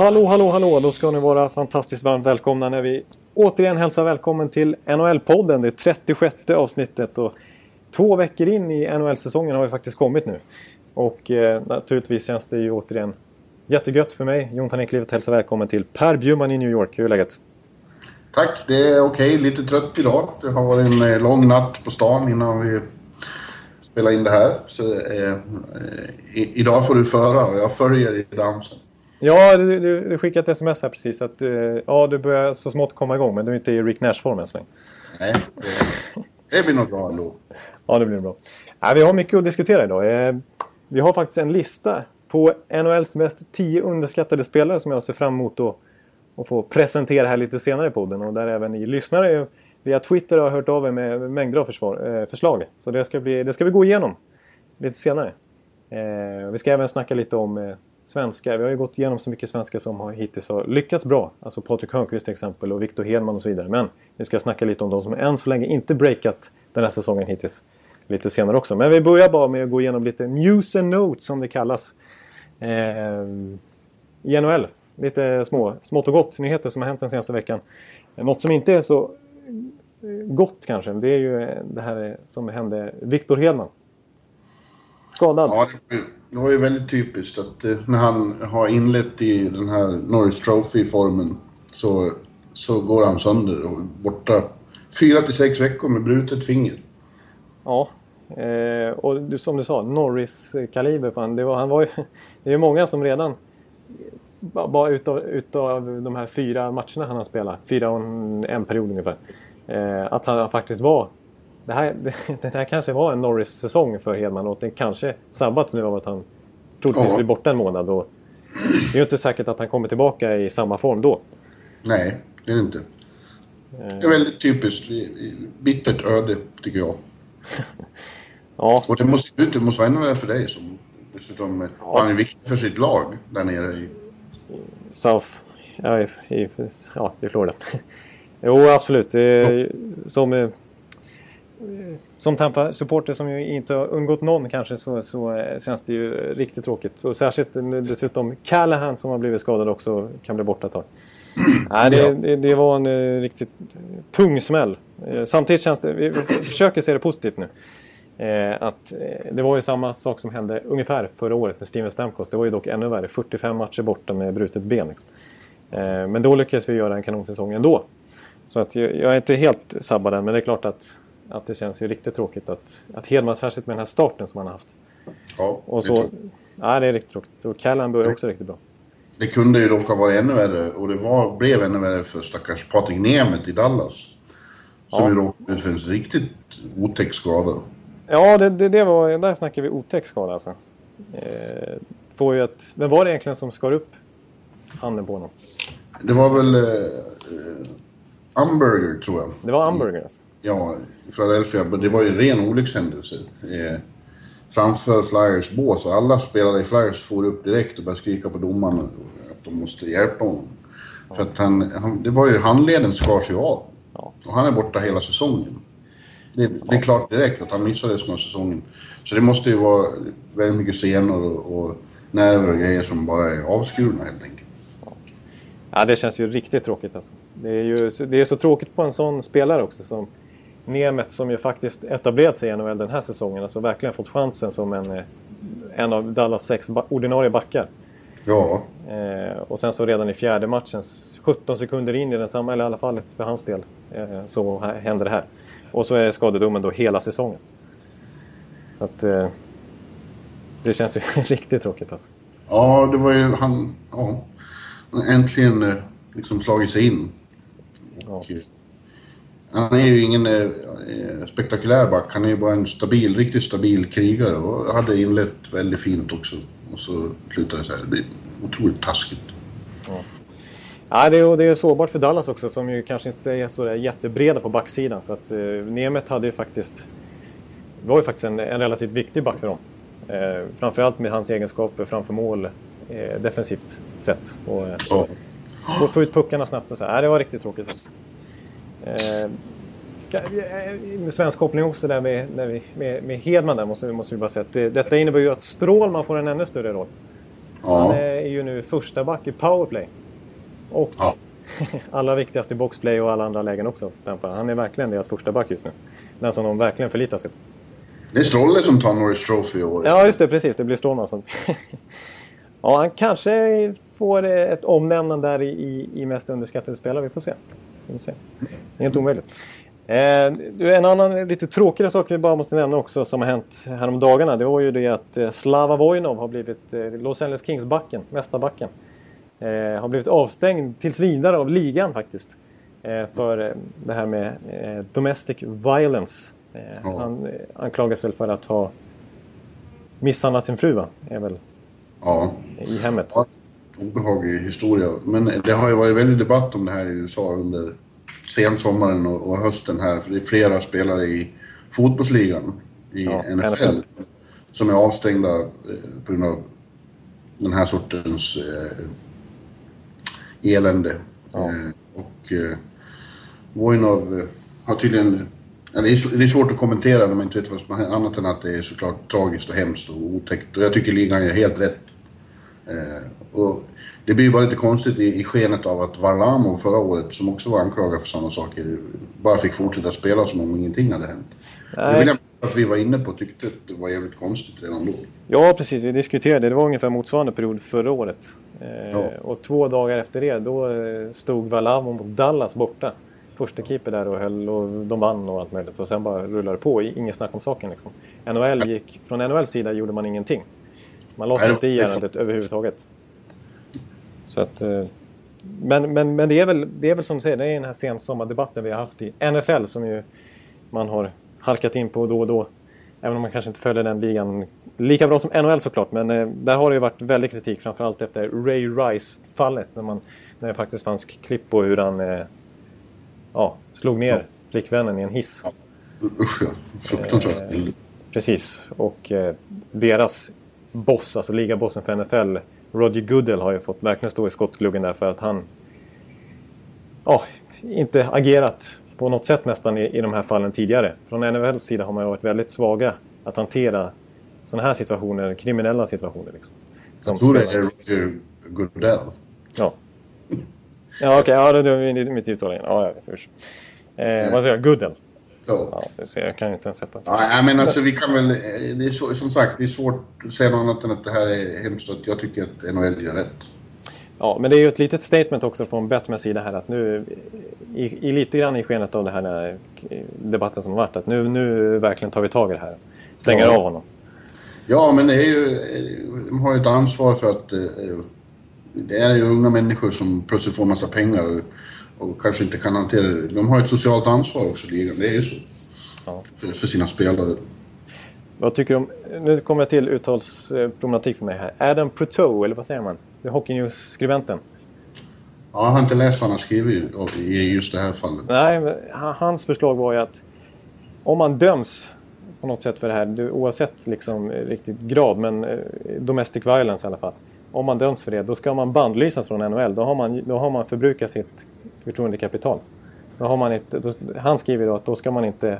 Hallå, hallå, hallå! Då ska ni vara fantastiskt varmt välkomna när vi återigen hälsar välkommen till NHL-podden. Det 36 avsnittet och två veckor in i NHL-säsongen har vi faktiskt kommit nu. Och eh, naturligtvis känns det ju återigen jättegött för mig, Jonathan Ekliv, hälsa välkommen till Per Bjurman i New York. Hur är läget? Tack, det är okej. Lite trött idag. Det har varit en eh, lång natt på stan innan vi spelade in det här. Så eh, i, idag får du föra och jag följer i dansen. Ja, du, du, du skickade ett sms här precis att eh, ja, du börjar så smått komma igång men du är inte i Rick Nash-form än så länge. Nej, det, det blir nog bra ändå. Ja, det blir bra. Ja, vi har mycket att diskutera idag. Eh, vi har faktiskt en lista på NHLs mest 10 underskattade spelare som jag ser fram emot att, att få presentera här lite senare i podden. Och där även ni lyssnare via Twitter har hört av er med mängder av försvar, eh, förslag. Så det ska, bli, det ska vi gå igenom lite senare. Eh, vi ska även snacka lite om eh, svenskar. Vi har ju gått igenom så mycket svenskar som har hittills har lyckats bra. Alltså Patrik Hörnqvist till exempel och Victor Hedman och så vidare. Men vi ska snacka lite om de som än så länge inte breakat den här säsongen hittills. Lite senare också. Men vi börjar bara med att gå igenom lite news and notes som det kallas. Eh, I NHL. Lite små, smått och gott nyheter som har hänt den senaste veckan. Något som inte är så gott kanske. Det är ju det här som hände Victor Hedman. Skadad. Ja, det var ju väldigt typiskt att eh, när han har inlett i den här Norris Trophy-formen så, så går han sönder och borta fyra till sex veckor med brutet finger. Ja, eh, och som du sa, Norris-kaliber på han. Det, var, han var ju, det är ju många som redan, bara utav, utav de här fyra matcherna han har spelat, fyra och en, period ungefär, eh, att han faktiskt var det här, det, här kanske var en Norris-säsong för Hedman och det kanske sabbats nu av att han troligtvis ja. blir borta en månad. Och det är ju inte säkert att han kommer tillbaka i samma form då. Nej, det är det inte. Det är väldigt typiskt. Bittert öde, tycker jag. ja. Och det måste, det måste vara ännu värre för dig som dessutom ja. han är viktig för sitt lag där nere i... South... Ja, i, ja, i Florida. jo, absolut. Som som Tampa-supporter som ju inte har undgått någon kanske så, så eh, känns det ju riktigt tråkigt. Och särskilt dessutom Callahan som har blivit skadad också kan bli borta ett tag. Nej, det, det, det, var en eh, riktigt tung smäll. Eh, samtidigt känns det, vi försöker se det positivt nu. Att det var ju samma sak som hände ungefär förra året med Steven Stamkos. Det var ju dock ännu värre. 45 matcher borta med brutet ben. Liksom. men då lyckades vi göra en kanonsäsong ändå. Så att jag, jag är inte helt sabbad än, men det är klart att att det känns ju riktigt tråkigt att, att Hedman, särskilt med den här starten som han har haft. Ja, och så, det är ja, det är riktigt tråkigt. Och Callan börjar också riktigt bra. Det kunde ju dock ha varit ännu värre och det var, blev ännu värre för stackars Patrik Nemeth i Dallas. Som ja. ju råkade ut för en riktigt otäck skada. Ja, det, det, det var, där snackar vi otäck skada alltså. Eh, får ju ett, vem var det egentligen som skar upp handen på honom? Det var väl eh, Umberger tror jag. Det var Umberger alltså. Ja, Philadelphia. Det var ju en ren olyckshändelse. Eh, framför Flyers bås och alla spelare i Flyers får upp direkt och började skrika på domaren att de måste hjälpa honom. Ja. För att han, han, det var ju handleden skars ju av. Ja. Och han är borta hela säsongen. Det, det är klart direkt att han missar resten av säsongen. Så det måste ju vara väldigt mycket senor och, och nerver och grejer som bara är avskurna helt enkelt. Ja, det känns ju riktigt tråkigt alltså. Det är ju det är så tråkigt på en sån spelare också som Nemet som ju faktiskt etablerat sig i NHL den här säsongen. Alltså verkligen fått chansen som en, eh, en av Dallas sex ordinarie backar. Ja. Eh, och sen så redan i fjärde matchen, 17 sekunder in i densamma, eller i alla fall för hans del, eh, så händer det här. Och så är skadedomen då hela säsongen. Så att... Eh, det känns ju riktigt tråkigt alltså. Ja, det var ju han... Ja. Äntligen eh, liksom slagit sig in. Och, ja. Han är ju ingen eh, spektakulär back. Han är ju bara en stabil, riktigt stabil krigare och hade inlett väldigt fint också. Och så slutade det så här. Det blir otroligt taskigt. Ja. Ja, det, är, det är sårbart för Dallas också som ju kanske inte är så jättebreda på backsidan. Så att eh, Nemeth hade ju faktiskt, var ju faktiskt en, en relativt viktig back för dem. Eh, framförallt med hans egenskaper framför mål eh, defensivt sett. Och, eh, ja. få ut puckarna snabbt och så. Ja, det var riktigt tråkigt faktiskt. Eh, ska, eh, med svensk koppling också där med, vi, med, med Hedman där måste, måste vi bara säga att det, detta innebär ju att Strålman får en ännu större roll. Ja. Han är ju nu första back i powerplay. Och ja. allra viktigast i boxplay och alla andra lägen också. Han är verkligen deras första back just nu. Den som de verkligen förlitar sig på. Det är Strolle som tar Norris Trophy i år. Ja, just det. Precis. Det blir Strålman som... ja, han kanske får ett omnämnande där i, i mest underskattade spelare. Vi får se. Får se. Inte omöjligt. Eh, en annan lite tråkigare sak vi bara måste nämna också som har hänt häromdagarna. Det var ju det att eh, Slava Vojnov har blivit eh, Los Angeles Kings-backen, mästarbacken. Eh, har blivit avstängd tills vidare av ligan faktiskt. Eh, för eh, det här med eh, domestic violence. Ja. Han anklagas väl för att ha misshandlat sin fru va? Är väl ja. i hemmet. Ja, obehaglig historia. Men det har ju varit väldigt debatt om det här i USA under sensommaren och, och hösten här. För det är flera spelare i fotbollsligan i ja, NFL, NFL, som är avstängda på grund av den här sortens eh, elände. Ja. Eh, och eh, Vojnov eh, har tydligen... Det, är, det är svårt att kommentera när man inte vet vad som har hänt, annat än att det är såklart tragiskt och hemskt och otäckt. Och jag tycker ligan gör helt rätt. Eh, och det blir ju bara lite konstigt i, i skenet av att Varlamov förra året, som också var anklagad för samma saker, bara fick fortsätta spela som om ingenting hade hänt. Nej. Det vill jag att vi var inne på tyckte att det var jävligt konstigt redan då. Ja, precis. Vi diskuterade. Det var ungefär motsvarande period förra året. Eh, ja. Och två dagar efter det, då eh, stod Valamo mot Dallas borta. Första keeper där och höll och de vann och allt möjligt. Och sen bara rullade det på. Inget snack om saken liksom. NHL gick, från NHLs sida gjorde man ingenting. Man sig inte i ärendet överhuvudtaget. Så att... Eh, men, men, men det, är väl, det är väl som du säger, det är den här sensommardebatten vi har haft i NFL som ju man har halkat in på då och då. Även om man kanske inte följer den ligan lika bra som NHL såklart. Men eh, där har det ju varit väldigt kritik. Framförallt efter Ray Rice-fallet. När, man, när det faktiskt fanns klipp på hur han eh, ja, slog ner ja. flickvännen i en hiss. Ja. Usch ja, fruktansvärt. Eh, precis. Och eh, deras boss, alltså ligabossen för NFL, Roger Goodell har ju fått verkligen stå i skottgluggen där för att han ja, inte agerat på något sätt nästan i, i de här fallen tidigare. Från NHLs sida har man varit väldigt svaga att hantera sådana här situationer, kriminella situationer. Liksom, som jag tror det är Roger Goodell. Ja. Ja, okej. Okay, ja, det är mitt uttal igen. Ja, jag vet. Eh, vad säger jag? Goodell? Ja. ser, jag kan inte ens sätta Ja, men alltså vi kan väl... Det är så, som sagt, det är svårt att säga något annat än att det här är hemskt. Jag tycker att NHL gör rätt. Ja, men det är ju ett litet statement också från Batmans sida här att nu, i, i, lite grann i skenet av den här debatten som har varit, att nu, nu verkligen tar vi tag i det här. Stänger ja. av honom. Ja, men det är ju, de har ju ett ansvar för att eh, det är ju unga människor som plötsligt får massa pengar och, kanske inte kan hantera det. De har ett socialt ansvar också, ligan. Det är ju så. Ja. För, sina spelare. Vad tycker du om, nu kommer jag till uttalsproblematik för mig här. Adam Proteau, eller vad säger man? Hockey News-skribenten. Ja, jag har inte läst vad han har skrivit i just det här fallet. Nej, hans förslag var ju att om man döms på något sätt för det här, oavsett liksom riktigt grad, men eh, domestic violence i alla fall. Om man döms för det, då ska man bandlysas från NHL. Då har man, då har man förbrukat sitt förtroendekapital. Då har man inte, då, han skriver då att då ska man inte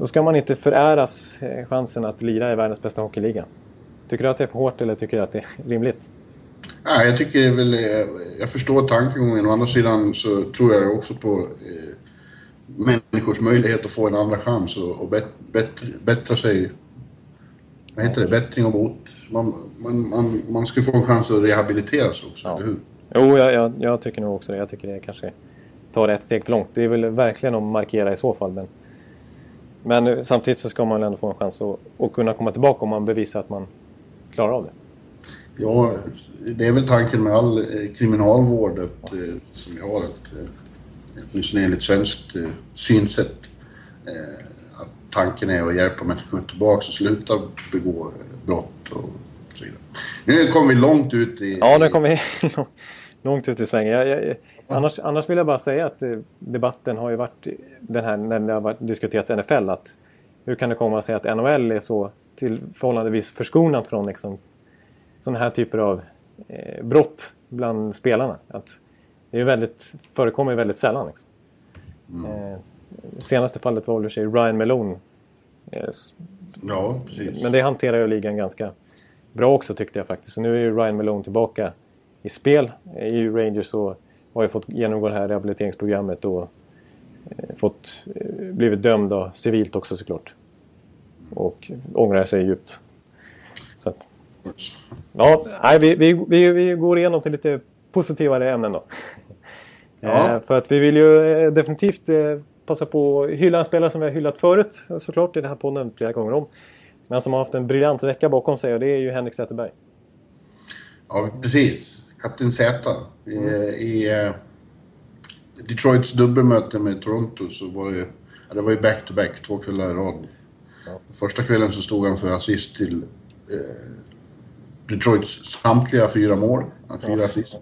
då ska man inte föräras eh, chansen att lira i världens bästa hockeyliga. Tycker du att det är för hårt eller tycker du att det är rimligt? Ja, jag tycker väl, eh, jag förstår tankegången. Å andra sidan så tror jag också på eh, människors möjlighet att få en andra chans och, och bet, bet, bättra sig. Vad heter det? Bättring och bot. Man, man, man, man ska få en chans att rehabiliteras också, ja. eller hur? Jo, jag, jag, jag, tycker nog också det. Jag tycker det kanske tar ett steg för långt. Det är väl verkligen att markera i så fall. Men, men samtidigt så ska man ändå få en chans att, att kunna komma tillbaka om man bevisar att man klarar av det. Ja, det är väl tanken med all eh, kriminalvård att. Eh, som vi har. Att, eh, åtminstone enligt svenskt eh, synsätt. Eh, att tanken är att hjälpa människor tillbaka och sluta begå eh, brott och så vidare. Nu kom vi långt ut i... Ja, nu kom vi långt ut i svängen. Jag, jag, annars, annars vill jag bara säga att eh, debatten har ju varit den här när det har varit, diskuterats NFL. Att hur kan det komma sig att NHL är så till förhållandevis förskonat från liksom, sådana här typer av eh, brott bland spelarna? Att det är väldigt, förekommer väldigt sällan. Liksom. Mm. Eh, senaste fallet var väl sig Ryan Malone. Eh, ja, precis. Men det hanterar ju ligan ganska bra också tyckte jag faktiskt. Så nu är ju Ryan Malone tillbaka i spel i Rangers och har ju fått genomgå det här rehabiliteringsprogrammet och eh, fått, eh, blivit dömd av civilt också såklart. Och ångrar sig djupt. Så att, ja, nej, vi, vi, vi, vi går igenom till lite positivare ämnen då. Ja. Eh, för att vi vill ju definitivt passa på att hylla en spelare som vi har hyllat förut såklart i den här podden flera gånger om. Men som har haft en briljant vecka bakom sig och det är ju Henrik Zetterberg. Ja, precis. Kapten Z. I, mm. i uh, Detroits dubbelmöte med Toronto så var det, ja, det var ju back-to-back, -back, två kvällar i rad. Ja. Första kvällen så stod han för assist till uh, Detroits samtliga fyra mål, fyra ja. assist.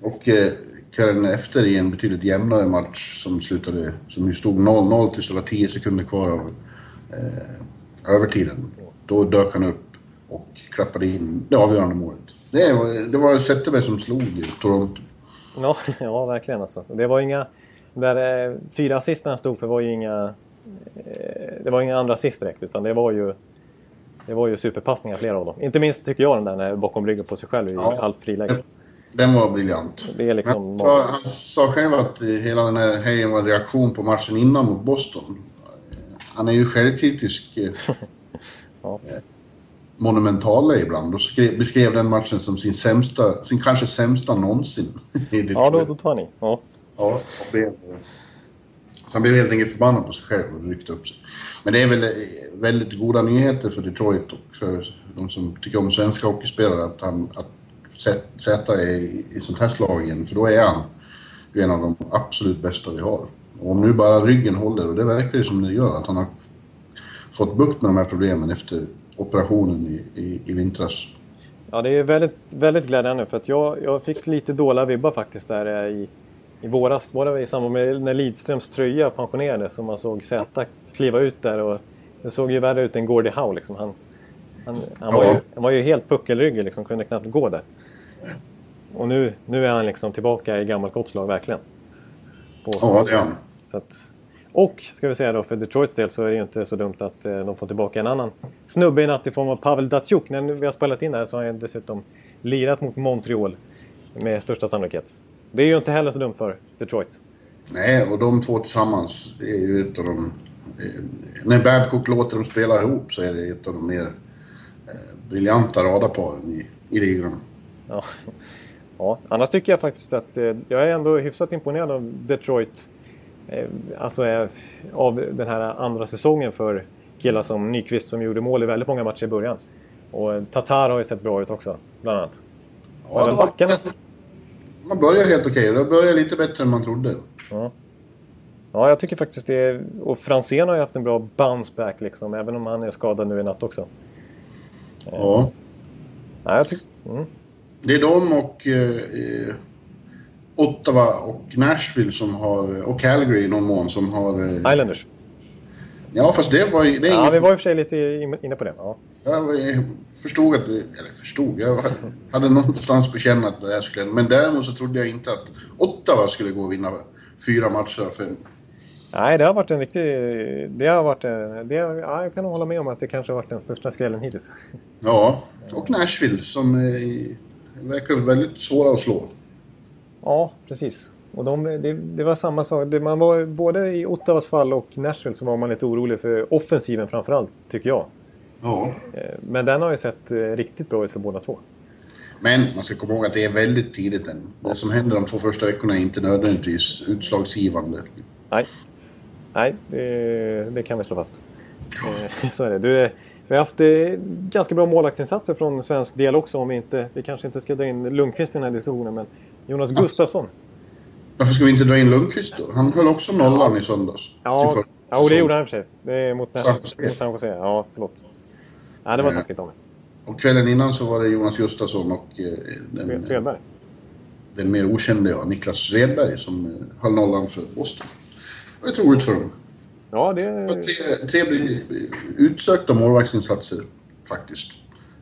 Och uh, kvällen efter i en betydligt jämnare match som slutade, som ju stod 0-0 tills det var 10 sekunder kvar av övertiden. Då dök han upp och klappade in det avgörande målet. Det var, det var Zetterberg som slog i Toronto. Ja, ja verkligen alltså. Det var inga... Där eh, fyra assisterna stod för var ju inga... Eh, det var inga andra assist direkt utan det var ju... Det var ju superpassningar flera av dem. Inte minst tycker jag den där när bakom ryggen på sig själv i ja, halvt friläge. Den var briljant. Det är liksom han, sa, han sa själv att hela den här helgen var en reaktion på matchen innan mot Boston. Han är ju självkritisk. ja. Monumentala ibland och skrev, beskrev den matchen som sin sämsta, sin kanske sämsta någonsin. ja, då, då tar ni. Ja. Ja, blev, han blev helt enkelt förbannad på sig själv och ryckte upp sig. Men det är väl eh, väldigt goda nyheter för Detroit och för de som tycker om svenska hockeyspelare att, han, att sätta är i, i sånt här slag igen, för då är han en av de absolut bästa vi har. Och om nu bara ryggen håller, och det verkar ju som det gör, att han har fått bukt med de här problemen efter operationen i, i, i vintras. Ja, det är väldigt, väldigt glädjande för att jag, jag fick lite dåliga vibbar faktiskt där i, i våras. Var det i samband med när Lidströms tröja pensionerades som man såg Z kliva ut där och det såg ju värre ut än Gordie Howe liksom. Han, han, han, var, ju, han var ju helt puckelryggig liksom, kunde knappt gå där. Och nu, nu är han liksom tillbaka i gammalt gott slag verkligen. På, ja, det är han. Så att, och ska vi säga då för Detroits del så är det ju inte så dumt att eh, de får tillbaka en annan snubbe i natt i form av Pavel Datsjuk. När vi har spelat in det här så har han dessutom lirat mot Montreal med största sannolikhet. Det är ju inte heller så dumt för Detroit. Nej, och de två tillsammans är ju ett av de... Eh, när Babcock låter dem spela ihop så är det ett av de mer eh, briljanta radarparen i, i ligan. Ja. ja, annars tycker jag faktiskt att eh, jag är ändå hyfsat imponerad av Detroit alltså eh, av den här andra säsongen för killar som Nyqvist som gjorde mål i väldigt många matcher i början. Och Tatar har ju sett bra ut också, bland annat. Ja, Men backarna... Man börjar helt okej. Okay. Det börjar lite bättre än man trodde. Ja. Ja, jag tycker faktiskt det. Och Franzén har ju haft en bra bounce back liksom, även om han är skadad nu i natt också. Ja. Ja, jag tycker... Mm. Det är de och eh, Ottawa och Nashville som har, och Calgary i någon mån som har... Eh, Islanders. Ja, fast det var. Det ja, vi var i och för sig lite inne på det. Ja. Jag förstod att... Eller förstod, jag hade någonstans på känn att det här skulle... Men däremot så trodde jag inte att Ottawa skulle gå och vinna fyra matcher av fem. Nej, det har varit en riktig... Det har varit en, det, ja, jag kan hålla med om att det kanske har varit den största skrällen hittills. Ja, och Nashville som är, verkar väldigt svåra att slå. Ja, precis. Och de, det, det, var samma sak. Det, man var, både i Ottawas fall och Nashville så var man lite orolig för offensiven framförallt, tycker jag. Ja. Eh, men den har ju sett eh, riktigt bra ut för båda två. Men man ska komma ihåg att det är väldigt tidigt än. Det som händer de två första veckorna är inte nödvändigtvis utslagsgivande. Nej, Nej det, det kan vi slå fast. Eh, så är det. Du, vi har haft ganska bra målaktsinsatser från svensk del också. Om vi, inte, vi kanske inte ska dra in Lundqvist i den här diskussionen. Men Jonas Gustafsson. Varför ska vi inte dra in Lundqvist då? Han höll också nollan i söndags. Ja, ja det gjorde han i och för sig. Det är mot, San Jose. mot San Jose. Ja, förlåt. Nej, det var Ja. taskigt av mig. Och kvällen innan så var det Jonas Gustafsson och eh, den, Svedberg. den mer okände ja, Niklas Svedberg som eh, höll nollan för Boston. Det var roligt för dem. Ja, Det var tre, trevlig, utsökta målvaktsinsatser faktiskt.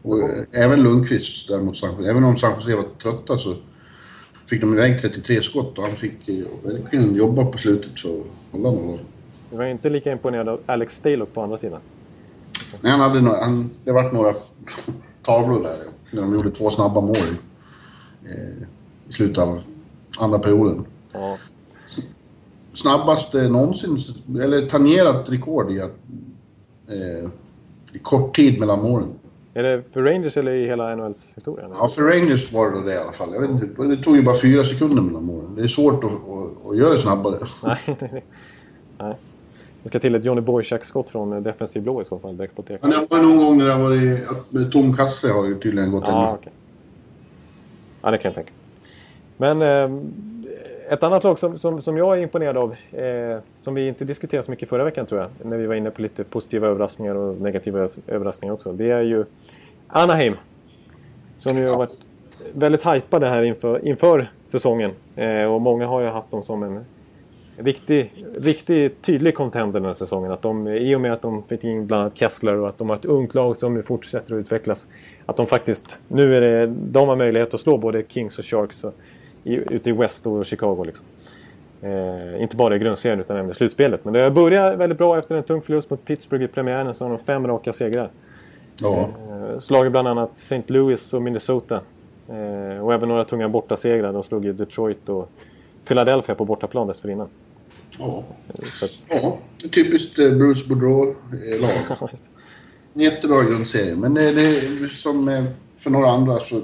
Och eh, även Lundqvist däremot, San Jose. även om San Jose var trötta så fick de iväg 33 skott och han fick verkligen jobba på slutet för att hålla nollan. Jag var inte lika imponerad av Alex Stalock på andra sidan. Nej, han hade några, han, det vart några tavlor där när de gjorde två snabba mål eh, i slutet av andra perioden. Ja. Snabbast eh, någonsin, eller tangerat rekord i att eh, i kort tid mellan målen. Är det för Rangers eller i hela NHLs historia? Ja, för Rangers var det det i alla fall. Jag vet inte, det tog ju bara fyra sekunder mellan målen. Det är svårt att, att, att göra det snabbare. Nej. Nej. Det ska till ett Johnny Boychuk-skott från eh, defensiv blå i så fall, direkt på tek. Men det var någon gång när det har varit... Med tom kasse har det tydligen gått Ja, ännu. okej. Ja, det kan jag tänka. Men eh, ett annat lag som, som, som jag är imponerad av, eh, som vi inte diskuterade så mycket förra veckan tror jag, när vi var inne på lite positiva överraskningar och negativa överraskningar också, det är ju Anaheim. Som ju har varit väldigt hypade här inför, inför säsongen. Eh, och många har ju haft dem som en riktig, riktig tydlig contender den här säsongen. Att de, I och med att de fick in bland annat Kessler och att de har ett ungt lag som nu fortsätter att utvecklas. Att de faktiskt, nu är det, de har möjlighet att slå både Kings och Sharks och, i, ute i West och Chicago. Liksom. Eh, inte bara i grundserien utan även i slutspelet. Men det börjar väldigt bra efter en tung förlust mot Pittsburgh i premiären. Så har de fem raka segrar. Ja. Eh, slagit bland annat St. Louis och Minnesota. Eh, och även några tunga bortasegrar. De slog ju Detroit och Philadelphia på bortaplan dessförinnan. Ja. Så att, ja. Typiskt eh, Bruce Boudreau-lag. det. Jättebra grundserie, men det, som eh, för några andra så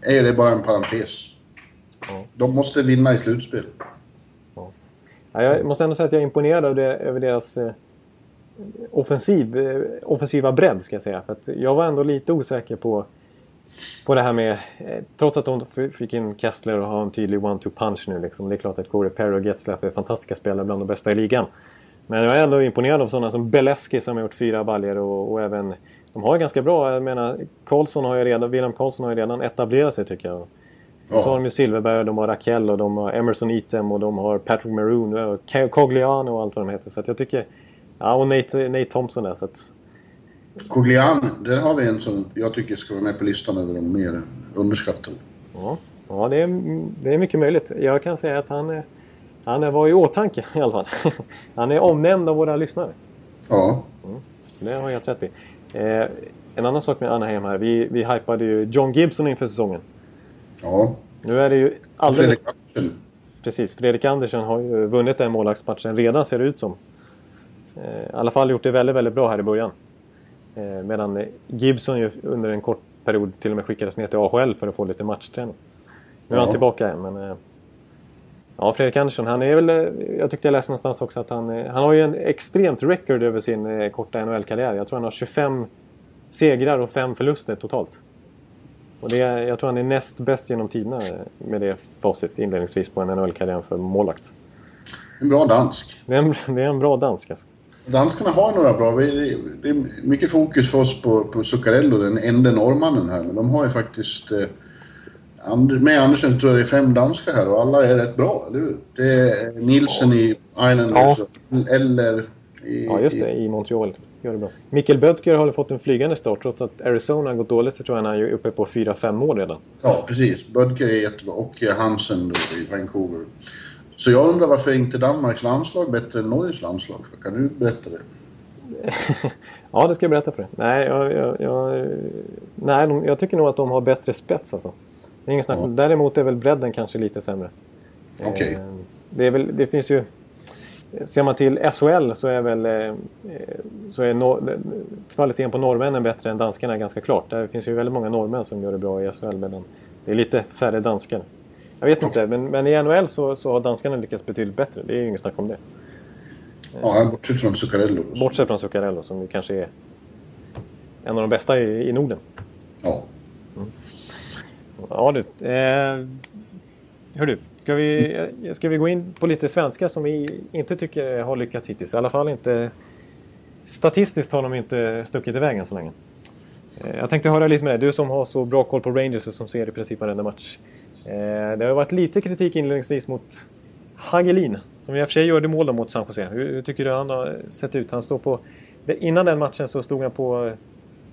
är det bara en parentes. Ja. De måste vinna i slutspel. Ja, jag måste ändå säga att jag är imponerad över, det, över deras eh, offensiv, eh, offensiva bredd. Ska jag, säga. För jag var ändå lite osäker på, på det här med... Eh, trots att de fick in Kessler och har en tydlig one-two punch nu. Liksom. Det är klart att Corey Perry och Getzlaff är fantastiska spelare, bland de bästa i ligan. Men jag är ändå imponerad av sådana som Beleski som har gjort fyra baljor och, och även... De har ganska bra, jag menar, Karlsson har ju redan, William Karlsson har ju redan etablerat sig tycker jag. Och så har de ju Silverberg, de har Rakell och de har Emerson Etem och de har Patrick Maroon och Cogliano och allt vad de heter. Så att jag tycker... Ja, och Nate, Nate Thompson där. Så att, Cogliano, där har vi en som jag tycker ska vara med på listan över de mer underskattade. ja, ja det, är, det är mycket möjligt. Jag kan säga att han, han var i åtanke i alla fall. Han är omnämnd av våra lyssnare. Ja, Så det har jag helt rätt i. Eh, en annan sak med Anaheim här. Vi, vi hypade ju John Gibson inför säsongen. Ja. Nu är det ju alldeles... Fredrik. Precis, Fredrik Andersson har ju vunnit den målvaktsmatchen redan ser det ut som. Eh, I alla fall gjort det väldigt, väldigt bra här i början. Eh, medan Gibson ju under en kort period till och med skickades ner till AHL för att få lite matchträning. Nu är han Ja. tillbaka igen men... Eh, ja, Fredrik Andersson, han är väl... Jag tyckte jag läste någonstans också att han... Han har ju en extremt record över sin korta NHL-karriär. Jag tror han har 25 segrar och 5 förluster totalt. Och det, är- jag tror han är näst bäst genom tiderna med det facit inledningsvis på en NHL-karriär för målvakt. En bra dansk. Det är en, det är en bra dansk alltså. Danskarna har några bra. vi- Det är mycket fokus för oss på, på Zuccarello, den enda norrmannen här. Men de har ju faktiskt... Eh, And- med Andersen tror jag det är fem danskar här och alla är rätt bra, eller hur? Det är Nilsson i Islanders, eller i... Ja, just det. I Montreal. Gör det bra. Mikkel Böttger har fått en flygande start. Trots att Arizona har gått dåligt så tror jag han är uppe på 4-5 mål redan. Ja, precis. Bödker är jättebra. Och eh, Hansen då i Vancouver. Så jag undrar varför inte Danmarks landslag bättre än Norges landslag? Kan du berätta det? Ja, det ska jag berätta för dig. Nej, jag, jag, jag, nej de, jag tycker nog att de har bättre spets alltså. Det är ingen snack. Ja. Däremot är väl bredden kanske lite sämre. Okej. Eh, det, det finns ju... Ser man till SHL så är väl eh, så är nor- kvaliteten på norrmännen bättre än danskarna ganska klart. Det finns ju väldigt många norrmän som gör det bra i SHL medan det är lite färre danskar. Jag vet inte, men, men i NHL så, så har danskarna lyckats betydligt bättre. Det är ju inget snack om det. Ja, bortsett från Zuccarello. Bortsett från Zuccarello som ju kanske är en av de bästa i, i Norden. Ja. Ja du. Eh, hörru, ska vi, ska vi gå in på lite svenska som vi inte tycker har lyckats hittills? I alla fall inte... Statistiskt har de inte stuckit iväg än så länge. Eh, jag tänkte höra lite med dig, du som har så bra koll på Rangers och som ser i princip varenda match. Eh, det har varit lite kritik inledningsvis mot Hagelin, som i och för sig gjorde mål mot San Jose. Hur, hur, tycker du han har sett ut? Han står på... Innan den matchen så stod han på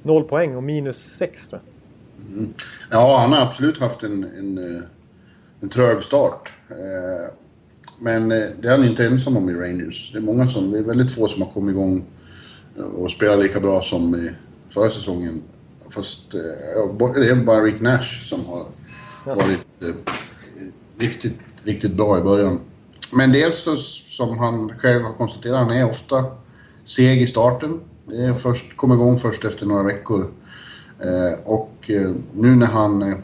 noll poäng och minus sex tror jag. Mm. Ja, han har absolut haft en, en, eh, en trög start. Men det är han inte ensam om i Rangers. Det är många som, det är väldigt få som har kommit igång och spelar lika bra som förra säsongen. Fast eh, det är bara Rick Nash som har varit eh, riktigt, riktigt bra i början. Men dels så, som han själv har konstaterat, han är ofta seg i starten. Det är först, kommer igång först efter några veckor. Eh, och eh, nu när han eh,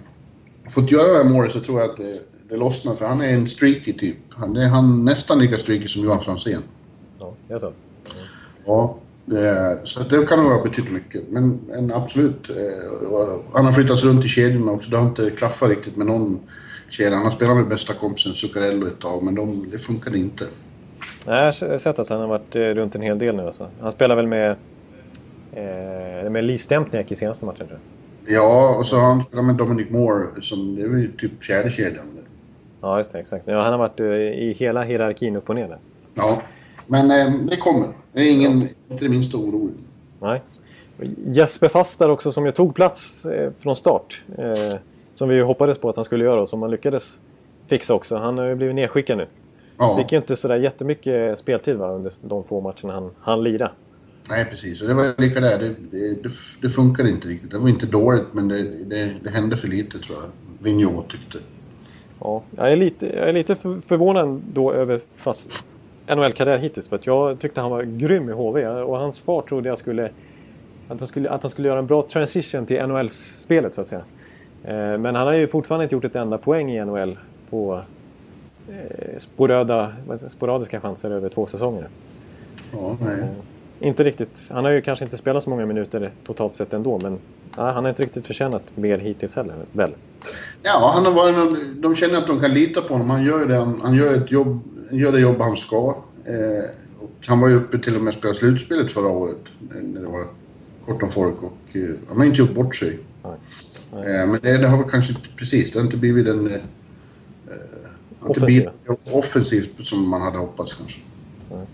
fått göra det här målet så tror jag att det, lossnar för han är en streaky typ. Han är han nästan lika streaky som Johan Franzén. Ja, det är så. Ja, så det kan nog ha betytt mycket. Men, men absolut. Eh, han har flyttats runt i kedjorna också. Det har inte klaffat riktigt med någon kedja. Han har spelat med bästa kompisen Zuccarello ett tag, men de, det funkade inte. Nej, jag har sett att han har varit eh, runt en hel del nu alltså. Han spelar väl med, eh, med Lee Stempniak i senaste matchen tror jag. Ja, och så har han spelat med Dominic Moore som det är väl typ fjärde kedjan. Ja, just det. Exakt. Ja, han har varit i hela hierarkin upp och ner där. Ja. Men eh, det kommer. Det är ingen, inte det minsta orolig. Nej. Jesper Fast där också som ju tog plats eh, från start. Eh, som vi hoppades på att han skulle göra och som han lyckades fixa också. Han har ju blivit nedskickad nu. Ja. Fick ju inte sådär jättemycket speltid va, under de få matcherna han, han lirade. Nej, precis. Och det var lika där. Det, det, det funkade inte riktigt. Det var inte dåligt, men det, det, det hände för lite tror jag. Vigneault tyckte. Ja, jag är lite, jag är lite förvånad då över fast NHL-karriär hittills. För att jag tyckte han var grym i HV och hans fart trodde jag skulle att han skulle, att han skulle göra en bra transition till NHL-spelet så att säga. Eh, men han har ju fortfarande inte gjort ett enda poäng i NHL på eh, sporöda, sporadiska chanser över två säsonger. Ja. Eh, inte riktigt. Han har ju kanske inte spelat så många minuter totalt sett ändå men nej, han har inte riktigt förtjänat mer hittills heller, väl? Ja, han har varit någon, de känner att de kan lita på honom. Han gör, det, han, han gör ett jobb gör det jobb han ska. Eh, han var ju uppe till och med och spelade slutspelet förra året. När det var kort om folk och eh, han har inte gjort bort sig. Nej. Nej. Eh, men det, det, har väl kanske inte precis, det har inte blivit den... Eh, offensiv. offensivt som man hade hoppats kanske. Nej,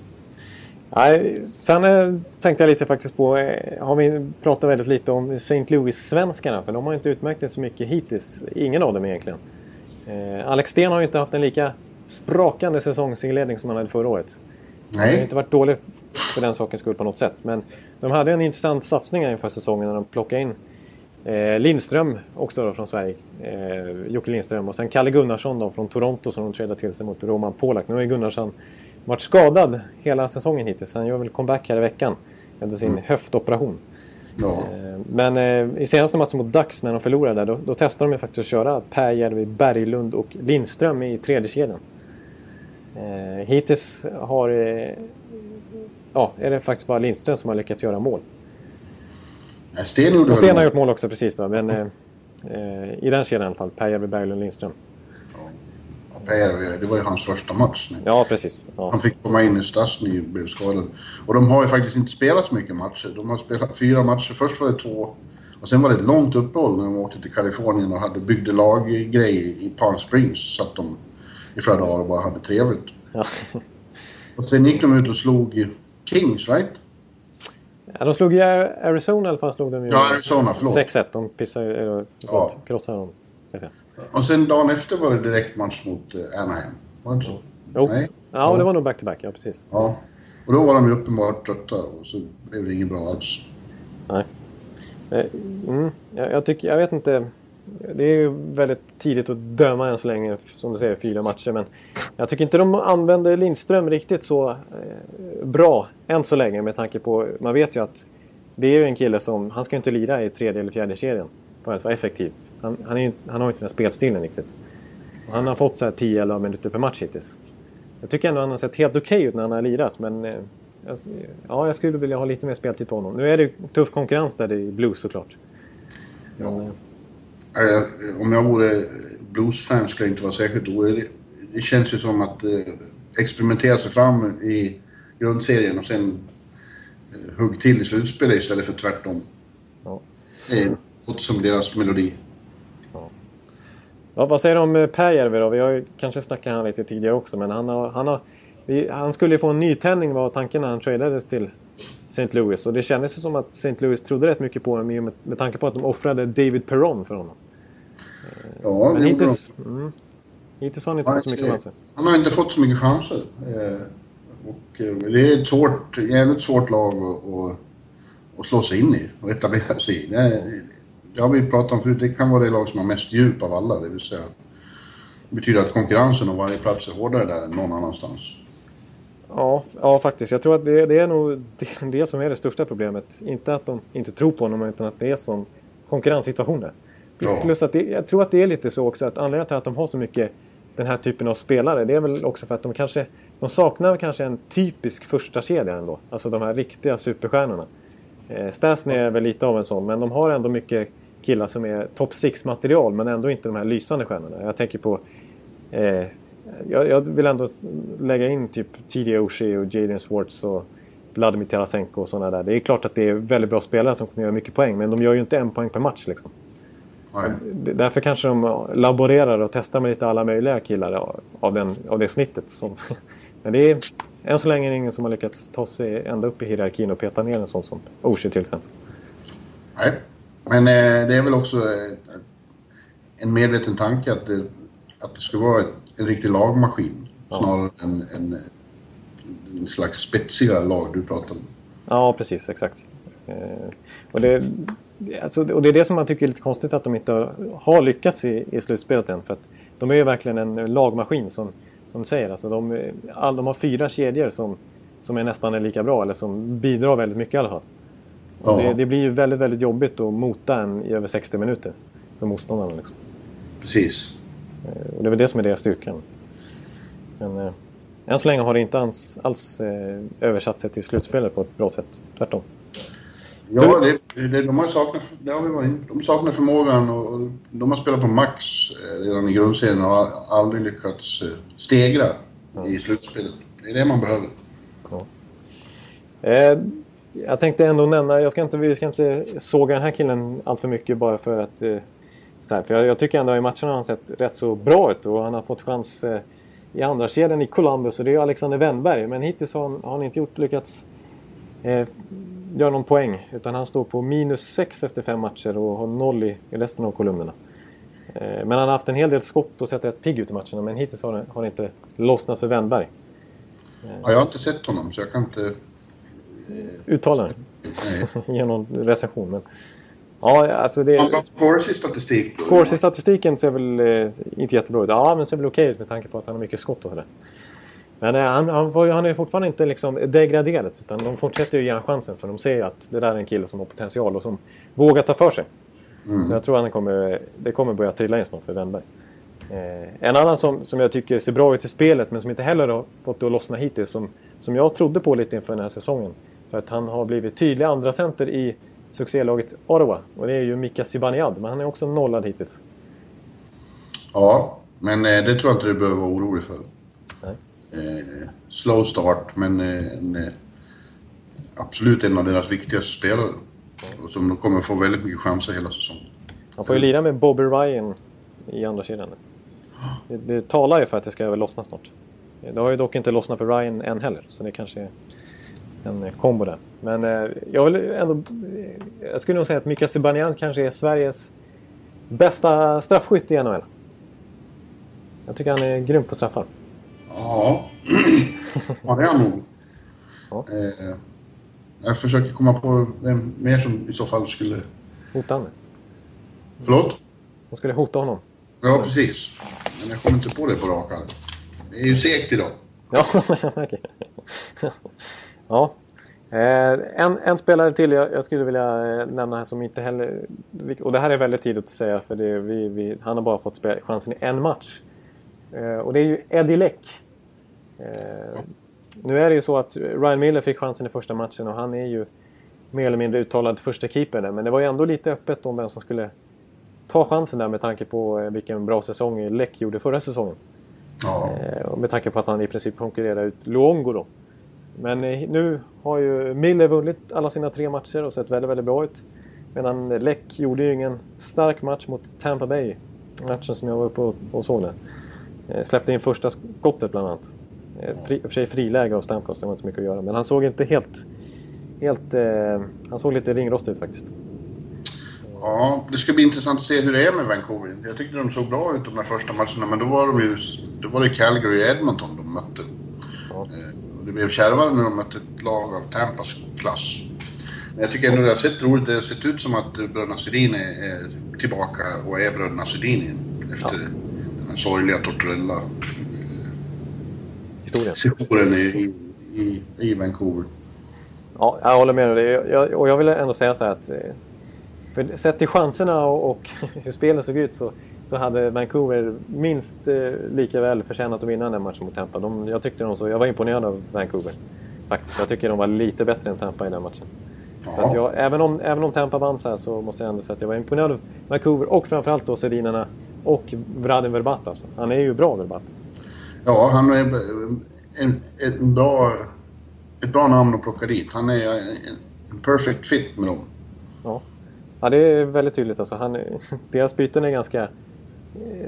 sen eh, tänkte jag lite faktiskt på, eh, har vi pratat väldigt lite om St. Louis-svenskarna, för de har inte utmärkt det så mycket hittills. Ingen av dem egentligen. Eh, Alex Sten har ju inte haft en lika sprakande säsongsinledning som han hade förra året. Nej. Han har inte varit dålig för den sakens skull på något sätt. Men de hade en intressant satsning inför säsongen när de plockade in eh, Lindström också då från Sverige. Eh, Jocke Lindström och sen Kalle Gunnarsson då från Toronto som de tradade till sig mot Roman Polak. Nu ju Gunnarsson varit skadad hela säsongen hittills. Han gör väl comeback här i veckan efter sin mm. höftoperation. Ja. Eh, men eh, i senaste matchen mot Dax när de förlorade där, då, då testade de faktiskt att köra Per Berglund och Lindström i tredje kedjan. Eh, hittills har ja, är det faktiskt bara Lindström som har lyckats göra mål. Ja, Sten, och Sten har gjort mål också precis då, men eh, i den kedjan i alla fall. Per Berglund Lindström. Ja, Per, det var ju hans första match. Nu. Ja, precis. Ja. Han fick komma in i Stasny blev skadad. Och de har ju faktiskt inte spelat så mycket matcher. De har spelat fyra matcher. Först var det två och sen var det ett långt uppehåll när de åkte till Kalifornien och hade byggde laggrej i Palm Springs. Så att de i flera dagar och bara hade trevligt. Ja. Och sen gick de ut och slog Kings, right? Ja, de slog ju Arizona i alla fall. Slog de ju ja, Arizona, förlåt. 6-1. De pissade ju, eller ja. krossade dem. Och sen dagen efter var det direkt match mot uh, Anaheim. Var det så? Jo. Nej? Ja, ja, det var nog back-to-back. -back. Ja, precis. Ja. Och då var de ju uppenbart trötta och så blev det inget bra alls. Nej. Eh, mm, jag, jag, tycker, jag vet inte det är ju väldigt tidigt att döma än så länge, som du säger, fyra matcher. Men jag tycker inte de använder Lindström riktigt så eh, bra än så länge med tanke på, man vet ju att det är ju en kille som, han ska inte lira i tredje eller fjärde kedjan för att vara effektiv. Han, han, är, han har inte den spelstilen riktigt. Och han har fått så här 10-11 minuter per match hittills. Jag tycker ändå han har sett helt okej okay ut när han har lirat, men eh, ja, jag skulle vilja ha lite mer speltid på honom. Nu är det tuff konkurrens där i Blues såklart. Ja. Men, om jag vore Blues-fans ska inte vara särskilt oroliga. Det känns ju som att eh, experimentera sig fram i grundserien och sen eh, hugg till i slutspelet istället för tvärtom. Ja. Det är något som deras melodi. Ja, vad säger du om eh, Pääjärvi då? Vi har ju kanske snackat han lite tidigare också, men han, har, han, har, vi, han skulle ju få en nytändning var tanken när han tradades till St. Louis. Och det kändes ju som att St. Louis trodde rätt mycket på honom med, med tanke på att de offrade David Perron för honom. Ja, Men det hittills, mm, hittills har han inte Ja, fått så mycket chanser. Han har inte fått så mycket chanser. Eh, och eh, det är ett svårt, jävligt svårt lag att, att, att slå sig in i och etablera sig i. Har vi pratat om förut, det kan vara det lag som har mest djup av alla. Det vill säga, det betyder att konkurrensen om varje plats är hårdare där än någon annanstans. Ja, ja, faktiskt. Jag tror att det, det är nog det, det som är det största problemet. Inte att de inte tror på honom, utan att det är sån konkurrenssituation där. Ja. Plus att det, jag tror att det är lite så också att anledningen till att de har så mycket den här typen av spelare, det är väl också för att de kanske de saknar kanske en typisk första kedja ändå. Alltså de här riktiga superstjärnorna. Eh, Stasny är väl lite av en sån, men de har ändå mycket killar som är top 6 material men ändå inte de här lysande stjärnorna. Jag tänker på eh, jag, jag vill ändå lägga in typ TD Oshie och Jaden Swartz och Vladimir Tarasenko och sådana där. Det är klart att det är väldigt bra spelare som kommer göra mycket poäng, men de gör ju inte en poäng per match liksom. Nej. Därför kanske de laborerar och testar med lite alla möjliga killar av, den, av det snittet. Som, men det är än så länge ingen som har lyckats ta sig ända upp i hierarkin och peta ner en sån som Oshie till exempel. Nej. Men eh, det är väl också eh, en medveten tanke att det, att det ska vara ett, en riktig lagmaskin snarare än en, en slags spetsiga lag du pratar om. Ja, precis. Exakt. Eh, och, det, alltså, och det är det som man tycker är lite konstigt att de inte har, lyckats i, i slutspelet än. För att de är ju verkligen en lagmaskin som, som säger. Alltså, de, all, de har fyra kedjor som, som är nästan lika bra eller som bidrar väldigt mycket i alla fall. Och Ja. det, det blir ju väldigt, väldigt jobbigt att mota en i över 60 minuter för motståndarna. Liksom. Precis. Eh, Och det är väl det som är deras styrka. Men eh, än så länge har det inte alls, alls eh, översatt sig till slutspelet på ett bra sätt. Tvärtom. Ja, det, det, de har saknat, det har vi varit. De saknar förmågan och, och de har spelat på max eh, redan i grundserien och har aldrig lyckats eh, stegra i slutspelet. Det är det man behöver. Eh, jag tänkte ändå nämna, jag ska inte, vi ska inte såga den här killen allt för mycket bara för att... Eh, så här, för jag, jag tycker ändå i matcherna har han sett rätt så bra ut och han har fått chans eh, i andra kedjan i Columbus och det är Alexander Wennberg. Men hittills har han, har han inte gjort, lyckats eh, göra någon poäng. Utan han står på minus 6 efter fem matcher och har noll i, i resten av kolumnerna. Eh, men han har haft en hel del skott och sett rätt pigg ut i matcherna men hittills har det, har det inte lossnat för Wennberg. Ja, jag har inte sett honom så jag kan inte... Uttala det. Nej. ge någon recension. Men... Ja, alltså det... Han har Corsi statistik. Corsi-statistiken ser väl eh, inte jättebra ut. Ja, men ser väl okej ut med tanke på att han har mycket skott och sådär. Men eh, han, han, får, ju- han är fortfarande inte liksom degraderat. Utan de fortsätter ju ge honom chansen. För de ser ju att det där är en kille som har potential och som vågar ta för sig. Så jag tror att han kommer, det kommer börja trilla in snart för Wennberg. Eh, en annan som, som jag tycker ser bra ut i spelet men som inte heller har fått det att lossna hittills. Som, som jag trodde på lite inför den här säsongen. För att han har blivit tydlig andra center i succélaget Ottawa. Och det är ju Mika Zibanejad. Men han är också nollad hittills. Ja, men eh, det tror jag inte du behöver vara orolig för. Nej. Eh, slow start, men eh, eh, absolut en av deras viktigaste spelare. Och som de kommer få väldigt mycket chanser hela säsongen. Han får ju lira med Bobby Ryan i andra kedjan. Det, det talar ju för att det ska lossna snart. Det har ju dock inte lossnat för Ryan än heller. Så det kanske är en eh, kombo där. Men eh, jag vill ändå... Jag skulle nog säga att Mika Zibanejad kanske är Sveriges bästa straffskytt i NHL. Jag tycker han är grym på straffar. Ja, ja det är han nog. Ja. Eh, jag försöker komma på vem mer som i så fall skulle... Hota honom. Förlåt? Som skulle hota honom. Ja, precis. Men jag kommer inte på det på rak arm. Det är ju segt idag. Ja, okej. Ja. Eh, en, en spelare till jag, jag skulle vilja eh, nämna här som inte heller... Och det här är väldigt tidigt att säga för det, vi, vi, han har bara fått spela chansen i en match. Eh, och det är ju Eddie Leck. Nu är det ju så att Ryan Miller fick chansen i första matchen och han är ju mer eller mindre uttalad första keeper. Men det var ju ändå lite öppet om vem som skulle ta chansen där med tanke på vilken bra säsong Läck gjorde förra säsongen. Ja. Med tanke på att han i princip konkurrerar ut Luongo då. Men eh, nu har ju Miller vunnit alla sina tre matcher och sett väldigt, väldigt bra ut. Medan Läck gjorde ju ingen stark match mot Tampa Bay. Matchen som jag var uppe och, och såg den. Eh, släppte in första skottet bland annat. Eh, fri, för sig friläge av Stamkos, det var inte mycket att göra. Men han såg inte helt... helt eh, han såg lite ringrostig ut faktiskt. Ja, det ska bli intressant att se hur det är med Vancouver. Jag tyckte de såg bra ut de här första matcherna, men då var de ju... Då var det Calgary och Edmonton de mötte. Ja. Eh, det blev kärvare när de mötte ett lag av Tampas klass. Men jag tycker ändå det har sett roligt Det har sett ut som att bröderna Sedin är, tillbaka och är bröderna Sedin. Efter Ja. den här sorgliga Tortorella Historien. sessionen i, i, i Vancouver. Ja, jag håller med dig. Jag, och jag vill ändå säga så här att... eh, För sett till chanserna och, och hur spelet såg ut så, så hade Vancouver minst eh, lika väl förtjänat att vinna den matchen mot Tampa. De, jag, tyckte de så, jag var imponerad av Vancouver. Faktiskt. Jag tycker de var lite bättre än Tampa i den matchen. Så att jag, även, om, även om Tampa vann så här så måste jag ändå säga att jag var imponerad av Vancouver och framförallt då Sedinarna och Vradin Verbata. Alltså. Han är ju bra Verbata. Ja, han är en, en bra, ett bra namn att plocka dit. Han är en, en perfect fit med dem. Ja. ja, det är väldigt tydligt. Alltså. Han, deras byten är ganska eh,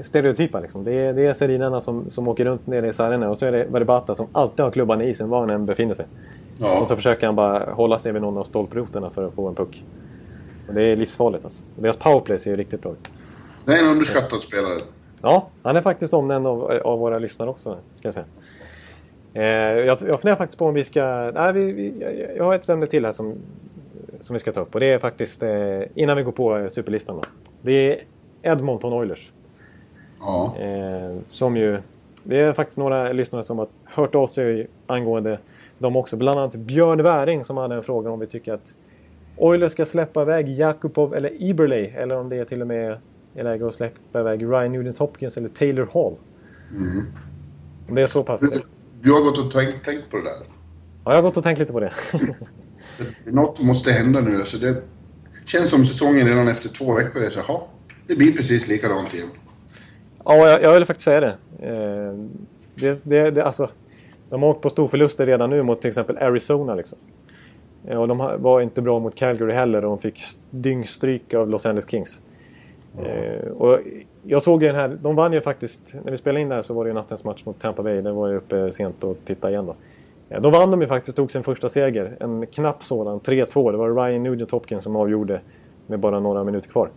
stereotypa. Liksom. Det, är, det är Sedinarna som, som åker runt nere i sargerna och så är det Verbata som alltid har klubban i isen var han än befinner sig. Och Ja, så försöker han bara hålla sig vid någon av stolproterna för att få en puck. Och det är livsfarligt alltså. Och deras powerplay ser ju riktigt bra ut. det är en underskattad spelare. Ja, han är faktiskt omnämnd av, av våra lyssnare också, ska jag säga. Eh, jag, jag funderar faktiskt på om vi ska... Nej, vi, vi, jag, jag har ett ämne till här som, som vi ska ta upp. Och det är faktiskt, eh, innan vi går på eh, superlistan då. Det är Edmonton Oilers. Ja, Eh, som ju... Det är faktiskt några lyssnare som har hört av sig angående dem också. Bland annat Björn Wäring som hade en fråga om vi tycker att Oilers ska släppa iväg Jakubov eller Eberle. Eller om det är till och med är läge att släppa iväg Ryan Nugent Hopkins eller Taylor Hall. Om det är så pass... du, du har gått och tänkt, tänkt på det där. Ja, jag har gått och tänkt lite på det. Något måste hända nu. Alltså det känns som säsongen redan efter två veckor är så "Jaha, det blir precis likadant igen. Ja, jag, jag vill faktiskt säga det. Eh, det, det, det alltså, de har åkt på storförluster redan nu mot till exempel Arizona. Liksom. Eh, och de var inte bra mot Calgary heller och de fick dyngstryk av Los Angeles Kings. Eh, och jag såg ju den här, de vann ju faktiskt, när vi spelade in där så var det ju nattens match mot Tampa Bay. Den var ju uppe sent och tittade igen då. Då vann de ju faktiskt, tog sin första seger. En knapp sådan, 3-2. Det var Ryan Nugent Hopkins som avgjorde med bara några minuter kvar.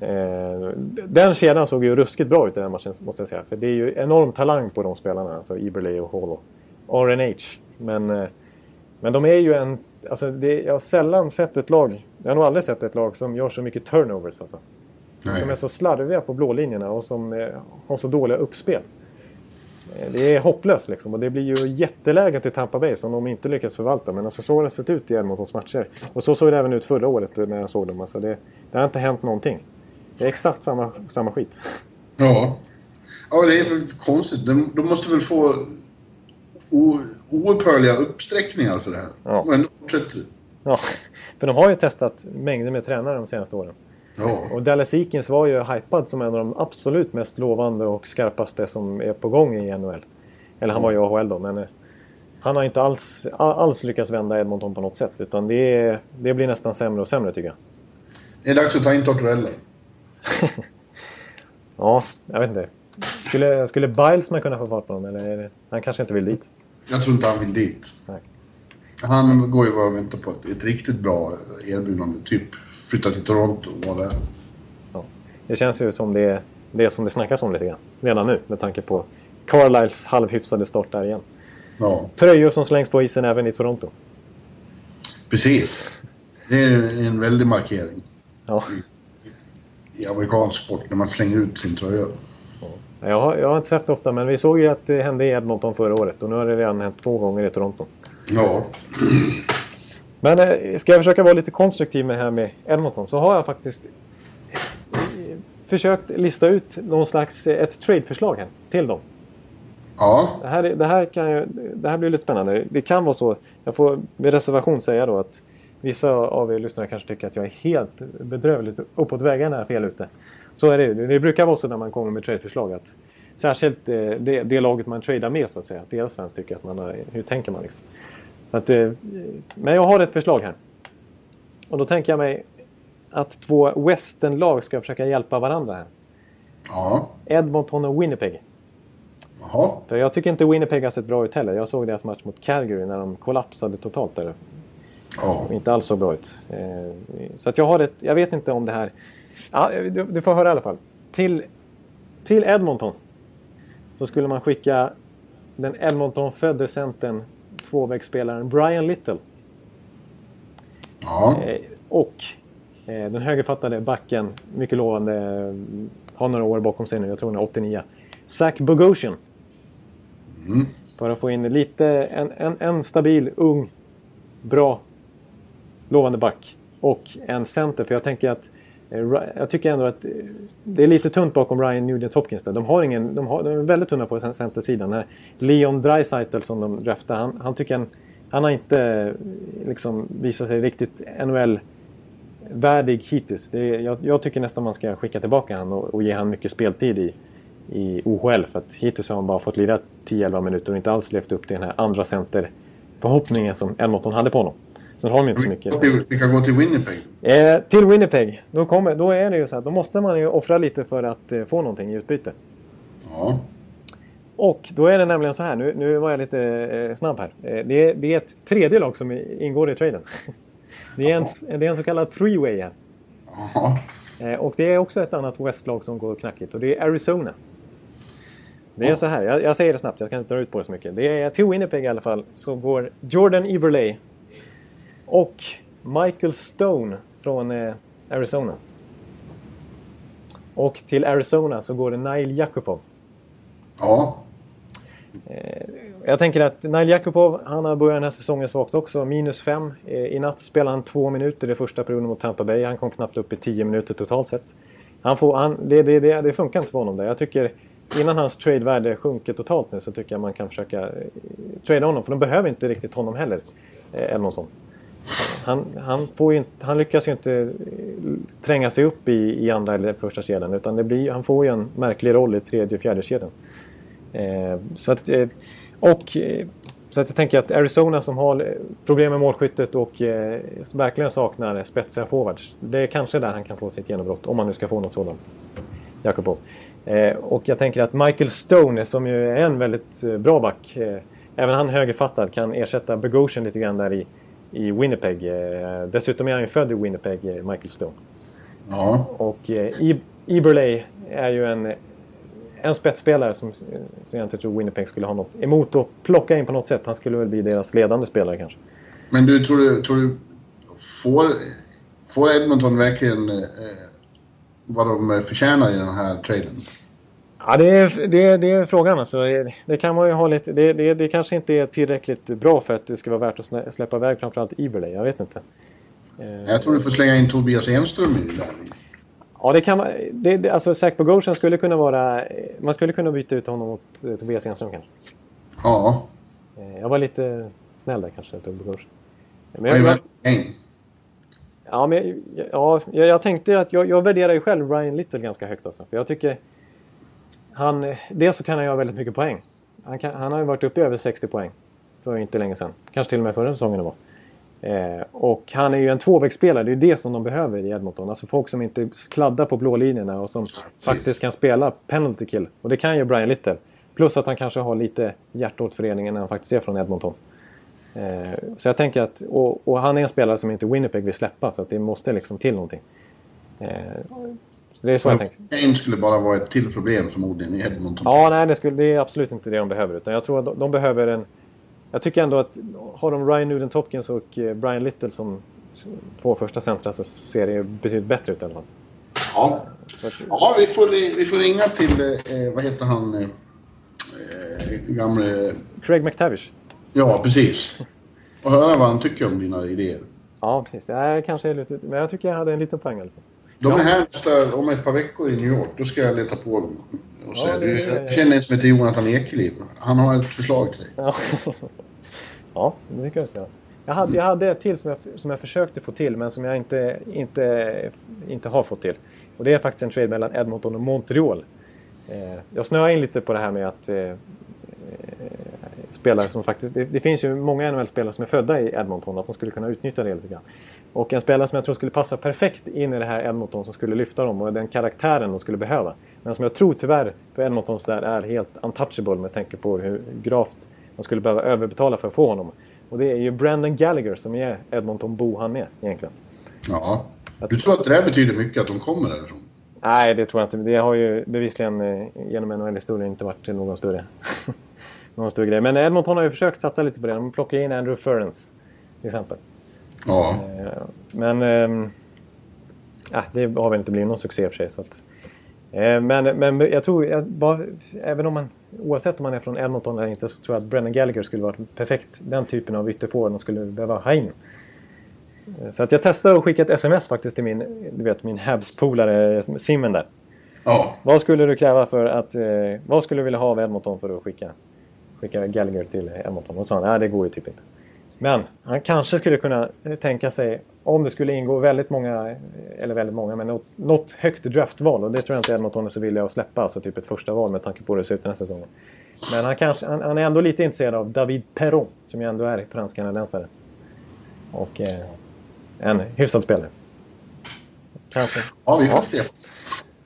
Eh, den kedjan såg ju ruskigt bra ut i den matchen måste jag säga. För det är ju enorm talang på de spelarna, alltså Eberle och och RNH. Men, eh, men de är ju en... Alltså det, jag har sällan sett ett lag, jag har nog aldrig sett ett lag som gör så mycket turnovers alltså. Nej. Som är så slarviga på blålinjerna och som eh, har så dåliga uppspel. Det är hopplöst liksom och det blir ju jättelägen till Tampa Bay som de inte lyckas förvalta. Men alltså så har det sett ut i Edmontons matcher. Och så såg det även ut förra året när jag såg dem. Alltså det, det har inte hänt någonting. Det är exakt samma, samma skit. Ja. Ja, det är konstigt. De, de måste väl få o, oupphörliga uppsträckningar för det här. Ja. Och ändå fortsätter. Ja, för de har ju testat mängder med tränare de senaste åren. Ja. Och Dallas Eakins var ju hypad som en av de absolut mest lovande och skarpaste som är på gång i NHL. Eller han var ju i AHL då, men eh, han har inte alls, alls lyckats vända Edmonton på något sätt. Utan det, är, det blir nästan sämre och sämre tycker jag. Det är dags att ta in Tortorella. Ja, jag vet inte. Skulle, skulle Bilesman kunna få fart på honom? Eller han kanske inte vill dit? Jag tror inte han vill dit. Nej. Han går ju bara och väntar på ett, ett riktigt bra erbjudande. Typ flytta till Toronto och vara där. Ja. Det känns ju som det, det som det snackas om lite grann. Redan nu med tanke på Carlisles halvhyfsade start där igen. Ja, Tröjor som slängs på isen även i Toronto. precis. Det är en väldig markering Ja. I amerikansk sport när man slänger ut sin tröja. Jag har, jag har inte sett det ofta, men vi såg ju att det hände i Edmonton förra året. Och nu har det redan hänt två gånger i Toronto. Ja, Men eh, ska jag försöka vara lite konstruktiv med det här med Edmonton så har jag faktiskt eh, försökt lista ut någon slags eh, ett tradeförslag här till dem. ja, Det här, är- det, här kan ju, det här blir lite spännande. Det kan vara så, jag får med reservation säga då att Vissa av er lyssnare kanske tycker att jag är helt bedrövligt uppåt väggarna fel ute. Så är det Det brukar vara så när man kommer med tradeförslag att särskilt eh, det, det laget man tradar med så att säga. Att deras fans tycker att man har, hur tänker man liksom. Så att, eh, men jag har ett förslag här. Och då tänker jag mig att två westernlag ska försöka hjälpa varandra här. Ja. Edmonton och Winnipeg. Jaha. För jag tycker inte Winnipeg har sett bra ut heller. Jag såg deras match mot Calgary när de kollapsade totalt där. Ja. Inte alls så bra ut. Eh, Så att jag har ett... Jag vet inte om det här... Ja, du, du får höra i alla fall. Till, till Edmonton så skulle man skicka den Edmonton-födde centern, tvåvägsspelaren Brian Little. Ja. Eh, och eh, den högerfattade backen, mycket lovande, har några år bakom sig nu, jag tror han är 89. Zach Bogosian. Mm. För att få in lite, en, en, en stabil, ung, bra, lovande back. Och en center, för jag tänker att eh, jag tycker ändå att eh, det är lite tunt bakom Ryan Nugent Hopkins där. De har ingen, de, har, de är väldigt tunna på centersidan. Leon Draisaitl som de draftade, han, han tycker en, han har inte eh, liksom visat sig riktigt NHL-värdig hittills. Det är, jag, jag tycker nästan man ska skicka tillbaka honom och, och ge honom mycket speltid i, i OHL. För att hittills har han bara fått lira 10-11 minuter och inte alls levt upp till den här andra center-förhoppningen som Edmonton hade på honom. Sen har de inte så mycket. Vi, kan gå till Winnipeg. Eh, till Winnipeg, då, kommer, då är det ju så att då måste man ju offra lite för att eh, få någonting i utbyte. Ja. Och då är det nämligen så här, nu, nu var jag lite eh, snabb här. Eh, det, är, det är ett tredje lag som ingår i traden. Det är en, det är en så kallad three-way här. Ja. Eh, och det är också ett annat West-lag som går knackigt och det är Arizona. Det är så här, jag, jag säger det snabbt, jag ska inte dra ut på det så mycket. Det är till Winnipeg i alla fall så går Jordan Everley och Michael Stone från eh, Arizona. Och till Arizona så går det Nail Jakubov. Ja. Jag tänker att Nail Jakubov, han har börjat den här säsongen svagt också. Minus fem. Eh, I natt spelade han två minuter i första perioden mot Tampa Bay. Han kom knappt upp i tio minuter totalt sett. Han får, han, det, det, det, det funkar inte för honom där. Jag tycker innan hans tradevärde sjunker totalt nu så tycker jag man kan försöka eh, trada honom. För de behöver inte riktigt honom heller. Eh, Edmonton. Han, han, får ju inte, han lyckas ju inte eh, tränga sig upp i, i andra eller första kedjan. Utan det blir, han får ju en märklig roll i tredje och fjärde kedjan. Eh, så att, eh, och, eh, så att jag tänker att Arizona som har eh, problem med målskyttet och eh, verkligen saknar spetsiga forwards. Det är kanske där han kan få sitt genombrott, om han nu ska få något sådant. Jakobov. Eh, och jag tänker att Michael Stone, som ju är en väldigt bra back, eh, även han högerfattad, kan ersätta Bogosian lite grann där i, i Winnipeg. Eh, dessutom är han ju född i Winnipeg, eh, Michael Stone. Ja. Och eh, I- Eberle är ju en, en spetsspelare som, som jag inte tror Winnipeg skulle ha något emot att plocka in på något sätt. Han skulle väl bli deras ledande spelare kanske. Men du, tror du, tror du får, får Edmonton verkligen eh, vad de förtjänar i den här traden? Ja, det är, det är, det är frågan alltså. Det, kan man ju ha lite... Det, det, det kanske inte är tillräckligt bra för att det ska vara värt att släppa iväg framförallt Eberle. Jag vet inte. Eh, Jag tror du får slänga in Tobias Enström i det där. Ja, det kan man... Det, det, alltså Zach Bogosian skulle kunna vara... Man skulle kunna byta ut honom mot eh, Tobias Enström kanske. Ja. Eh, Jag var lite snäll där kanske, tog Bogosian. Men jag, värt poäng? Ja, men ja, jag, jag tänkte att jag, jag värderar ju själv Ryan Little ganska högt alltså. För jag tycker... Han, dels så kan han göra väldigt mycket poäng. Han, kan, han har ju varit uppe i över 60 poäng. För inte länge sedan. Kanske till och med förra säsongen det var. Eh, och han är ju en tvåvägsspelare. Det är ju det som de behöver i Edmonton. Alltså folk som inte kladdar på blålinjerna och som faktiskt kan spela penalty kill. Och det kan ju Brian Little. Plus att han kanske har lite hjärta åt föreningen när han faktiskt är från Edmonton. Eh, så jag tänker att, och, och han är en spelare som inte Winnipeg vill släppa så att det måste liksom till någonting. Eh, det är så jag tänker. Kane skulle bara vara ett till problem förmodligen i Edmonton. Ja, nej, det, skulle, det är absolut inte det de behöver. Utan jag tror att de, de behöver en... Jag tycker ändå att har de Ryan Nugent Hopkins och eh, Brian Little som två första centra så ser det ju betydligt bättre ut i alla fall. Ja. Så att, Ja, vi får, vi får ringa till, eh, vad heter han, eh, eh, gamle... Craig McTavish. Ja, precis. Och höra vad han tycker om dina idéer. Ja, precis. Jag kanske är lite, men jag tycker jag hade en liten poäng i alla fall. De är här nästa, om ett par veckor i New York. Då ska jag leta på dem och säga, Ja, det- du jag känner en som heter Jonathan Ekeliv. Han har ett förslag till dig. Ja, ja det tycker jag ska. Jag hade, jag hade ett till som jag, som jag försökte få till men som jag inte, inte, inte har fått till. Och det är faktiskt en trade mellan Edmonton och Montreal. Eh, jag snöade in lite på det här med att eh, spelare som faktiskt... Det, det finns ju många NHL-spelare som är födda i Edmonton, att de skulle kunna utnyttja det lite grann. Och en spelare som jag tror skulle passa perfekt in i det här Edmonton som skulle lyfta dem och den karaktären de skulle behöva. Men som jag tror tyvärr för Edmontons där är helt untouchable med tanke på hur gravt man skulle behöva överbetala för att få honom. Och det är ju Brandon Gallagher som är Edmonton-bo han med egentligen. Ja. Du tror att det här betyder mycket att de kommer därifrån? Nej, det tror jag inte. Det har ju bevisligen eh, genom NHL-historien inte varit någon större, någon större grej. Men Edmonton har ju försökt satsa lite på det. De plockar in Andrew Ferens till exempel. Ja. Eh, men äh, det har väl inte blivit någon succé för sig. Så att, äh, men, men jag tror, jag, bara, även om man, oavsett om man är från Edmonton eller inte, så tror jag att Brennan Gallagher skulle vara perfekt den typen av ytterforward man skulle behöva ha in. Så att jag testade att skicka ett sms faktiskt till min, du vet, min Habs-polare Simmen där. Ja. Vad skulle du kräva för att... Eh, vad skulle du vilja ha av Edmonton för att skicka, skicka Gallagher till Edmonton? Och sa han, nej det går ju typ inte. Men han kanske skulle kunna eh, tänka sig, om det skulle ingå väldigt många, eh, eller väldigt många, men något, något högt draftval. Och det tror jag inte Edmonton är så villiga att släppa, alltså typ ett första val med tanke på hur det ser ut den här säsongen. Men han, kanske, han, han är ändå lite intresserad av David Perron, som ju ändå är fransk-kanadensare. Och eh, en hyfsad spelare. Kanske. Ja, vi får se.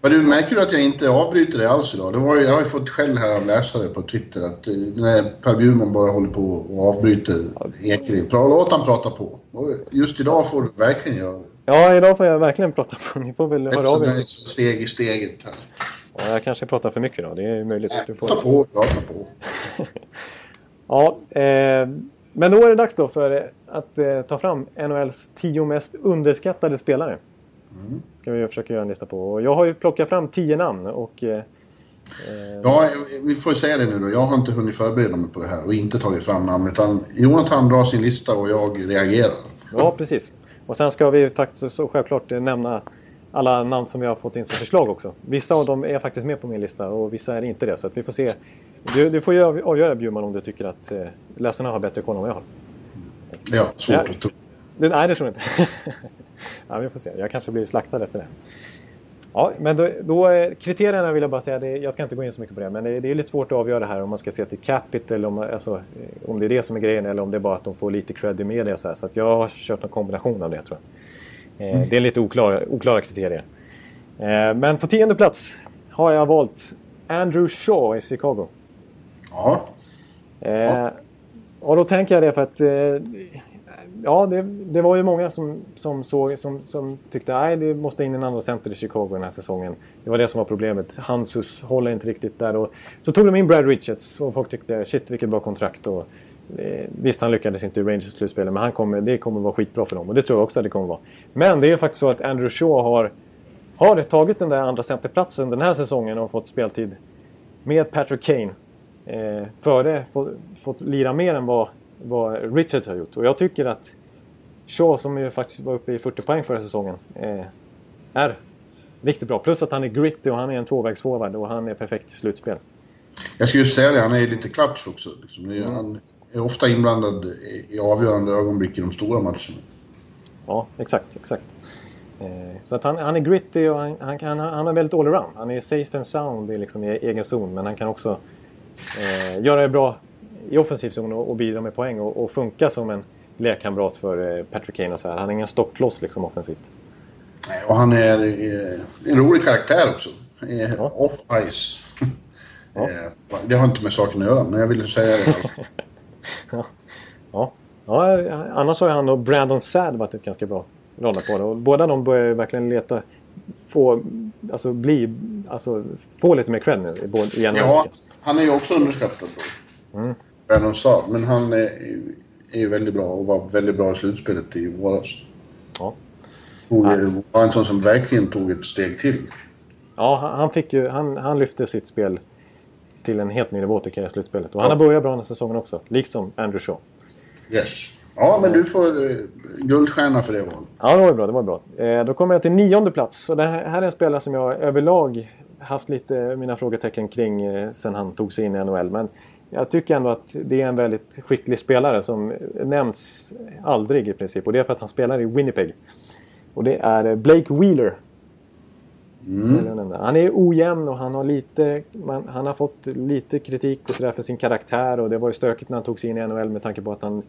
Men du, märker du att jag inte avbryter dig alls idag? Det var, jag har ju fått skäll här av läsare på Twitter att eh, när Per Bjurman bara håller på och avbryter Ekeliv. Låt han prata på. Och just idag får du verkligen göra det. Ja, idag får jag verkligen prata på. Ni får väl höra av Eftersom er. är så steg i steget här. Ja, jag kanske pratar för mycket då. Det är möjligt. Du får... Prata på, prata på. Ja, eh, men då är det dags då för att eh, ta fram NHLs tio mest underskattade spelare. Ska vi försöka göra en lista på. Jag har ju plockat fram tio namn och... Eh, eh, Ja, vi får säga det nu då. Jag har inte hunnit förbereda mig på det här och inte tagit fram namn. Utan Jonathan drar sin lista och jag reagerar. ja, precis. Och sen ska vi faktiskt så självklart eh, nämna alla namn som vi har fått in som förslag också. Vissa av dem är faktiskt med på min lista och vissa är inte det. Så att vi får se. Du, du får ju av- avgöra Bjurman om du tycker att eh, läsarna har bättre koll än vad jag har. Ja, svårt att tro. Nej, det tror jag inte. ja, vi får se. Jag kanske blir slaktad efter det. Ja, men då, då, eh, kriterierna vill jag bara säga, det, jag ska inte gå in så mycket på det, men det, det är lite svårt att avgöra här om man ska se till capital, om, alltså, om det är det som är grejen eller om det är bara att de får lite cred i media. Så, här. så jag har kört en kombination av det tror jag. Eh, Det är lite oklara, oklara kriterier. Eh, men på tionde plats har jag valt Andrew Shaw i Chicago. Ja. Eh, och då tänker jag det för att eh, ja, det, det var ju många som, som, såg, som, som tyckte att det måste in en andra center i Chicago den här säsongen. Det var det som var problemet. Hansus håller inte riktigt där. Och, så tog de in Brad Richards och folk tyckte shit vilket bra kontrakt. Och, eh, visst, han lyckades inte i Rangers slutspel, men han kommer, det kommer vara skitbra för dem. Och det tror jag också att det kommer vara. Men det är faktiskt så att Andrew Shaw har, har tagit den där andra centerplatsen den här säsongen och fått speltid med Patrick Kane eh, före fått, fått lira mer än vad, vad Richard har gjort. Och jag tycker att Shaw, som ju faktiskt var uppe i 40 poäng förra säsongen, eh, är riktigt bra. Plus att han är gritty och han är en tvåvägsforward och han är perfekt i slutspel. Jag skulle just säga det, han är lite klatsch också. Liksom. Är- Han är ofta inblandad i- i avgörande ögonblick i de stora matcherna. Ja, exakt, exakt. Eh, så att han, han är gritty och han, han, kan, han är väldigt allround. Han är safe and sound i, liksom, i egen zon, men han kan också eh, göra det bra i offensiv zon och, och bidra med poäng och, och funka som en lekkamrat för eh, Patrick Kane och så här. Han är ingen stockkloss liksom offensivt. Nej, Och han är eh, en rolig karaktär också. Eh, Ja. Off ice. Ja. Det har inte med saken att göra, men jag ville säga det. Ja. ja, annars har han och Brandon Sad varit ett ganska bra radarpar. Och båda de börjar ju verkligen leta, få, alltså bli, alltså få lite mer cred nu i, både. Ja, han är ju också underskattad då. Mm. Brandon Saad, men han är, är väldigt bra och var väldigt bra i slutspelet i våras. Ja. Tog, var en sån som verkligen tog ett steg till. Ja, han, fick ju, han, han lyfte sitt spel till en helt ny nivå tycker jag i slutspelet. Och han har börjat bra den här säsongen också, liksom Andrew Shaw. Yes. Ja, men du får eh, guldstjärna för det valet. Ja, det var bra. Det var bra. Eh, då kommer jag till nionde plats. Och det här, här är en spelare som jag överlag haft lite mina frågetecken kring eh, sen han tog sig in i NHL. Men jag tycker ändå att det är en väldigt skicklig spelare som nämns aldrig i princip. Och det är för att han spelar i Winnipeg. Och det är Blake Wheeler. Mm. Han är ojämn och han har, lite, han har fått lite kritik och sådär för sin karaktär. Och det var ju stökigt när han tog sig in i NHL med tanke på att han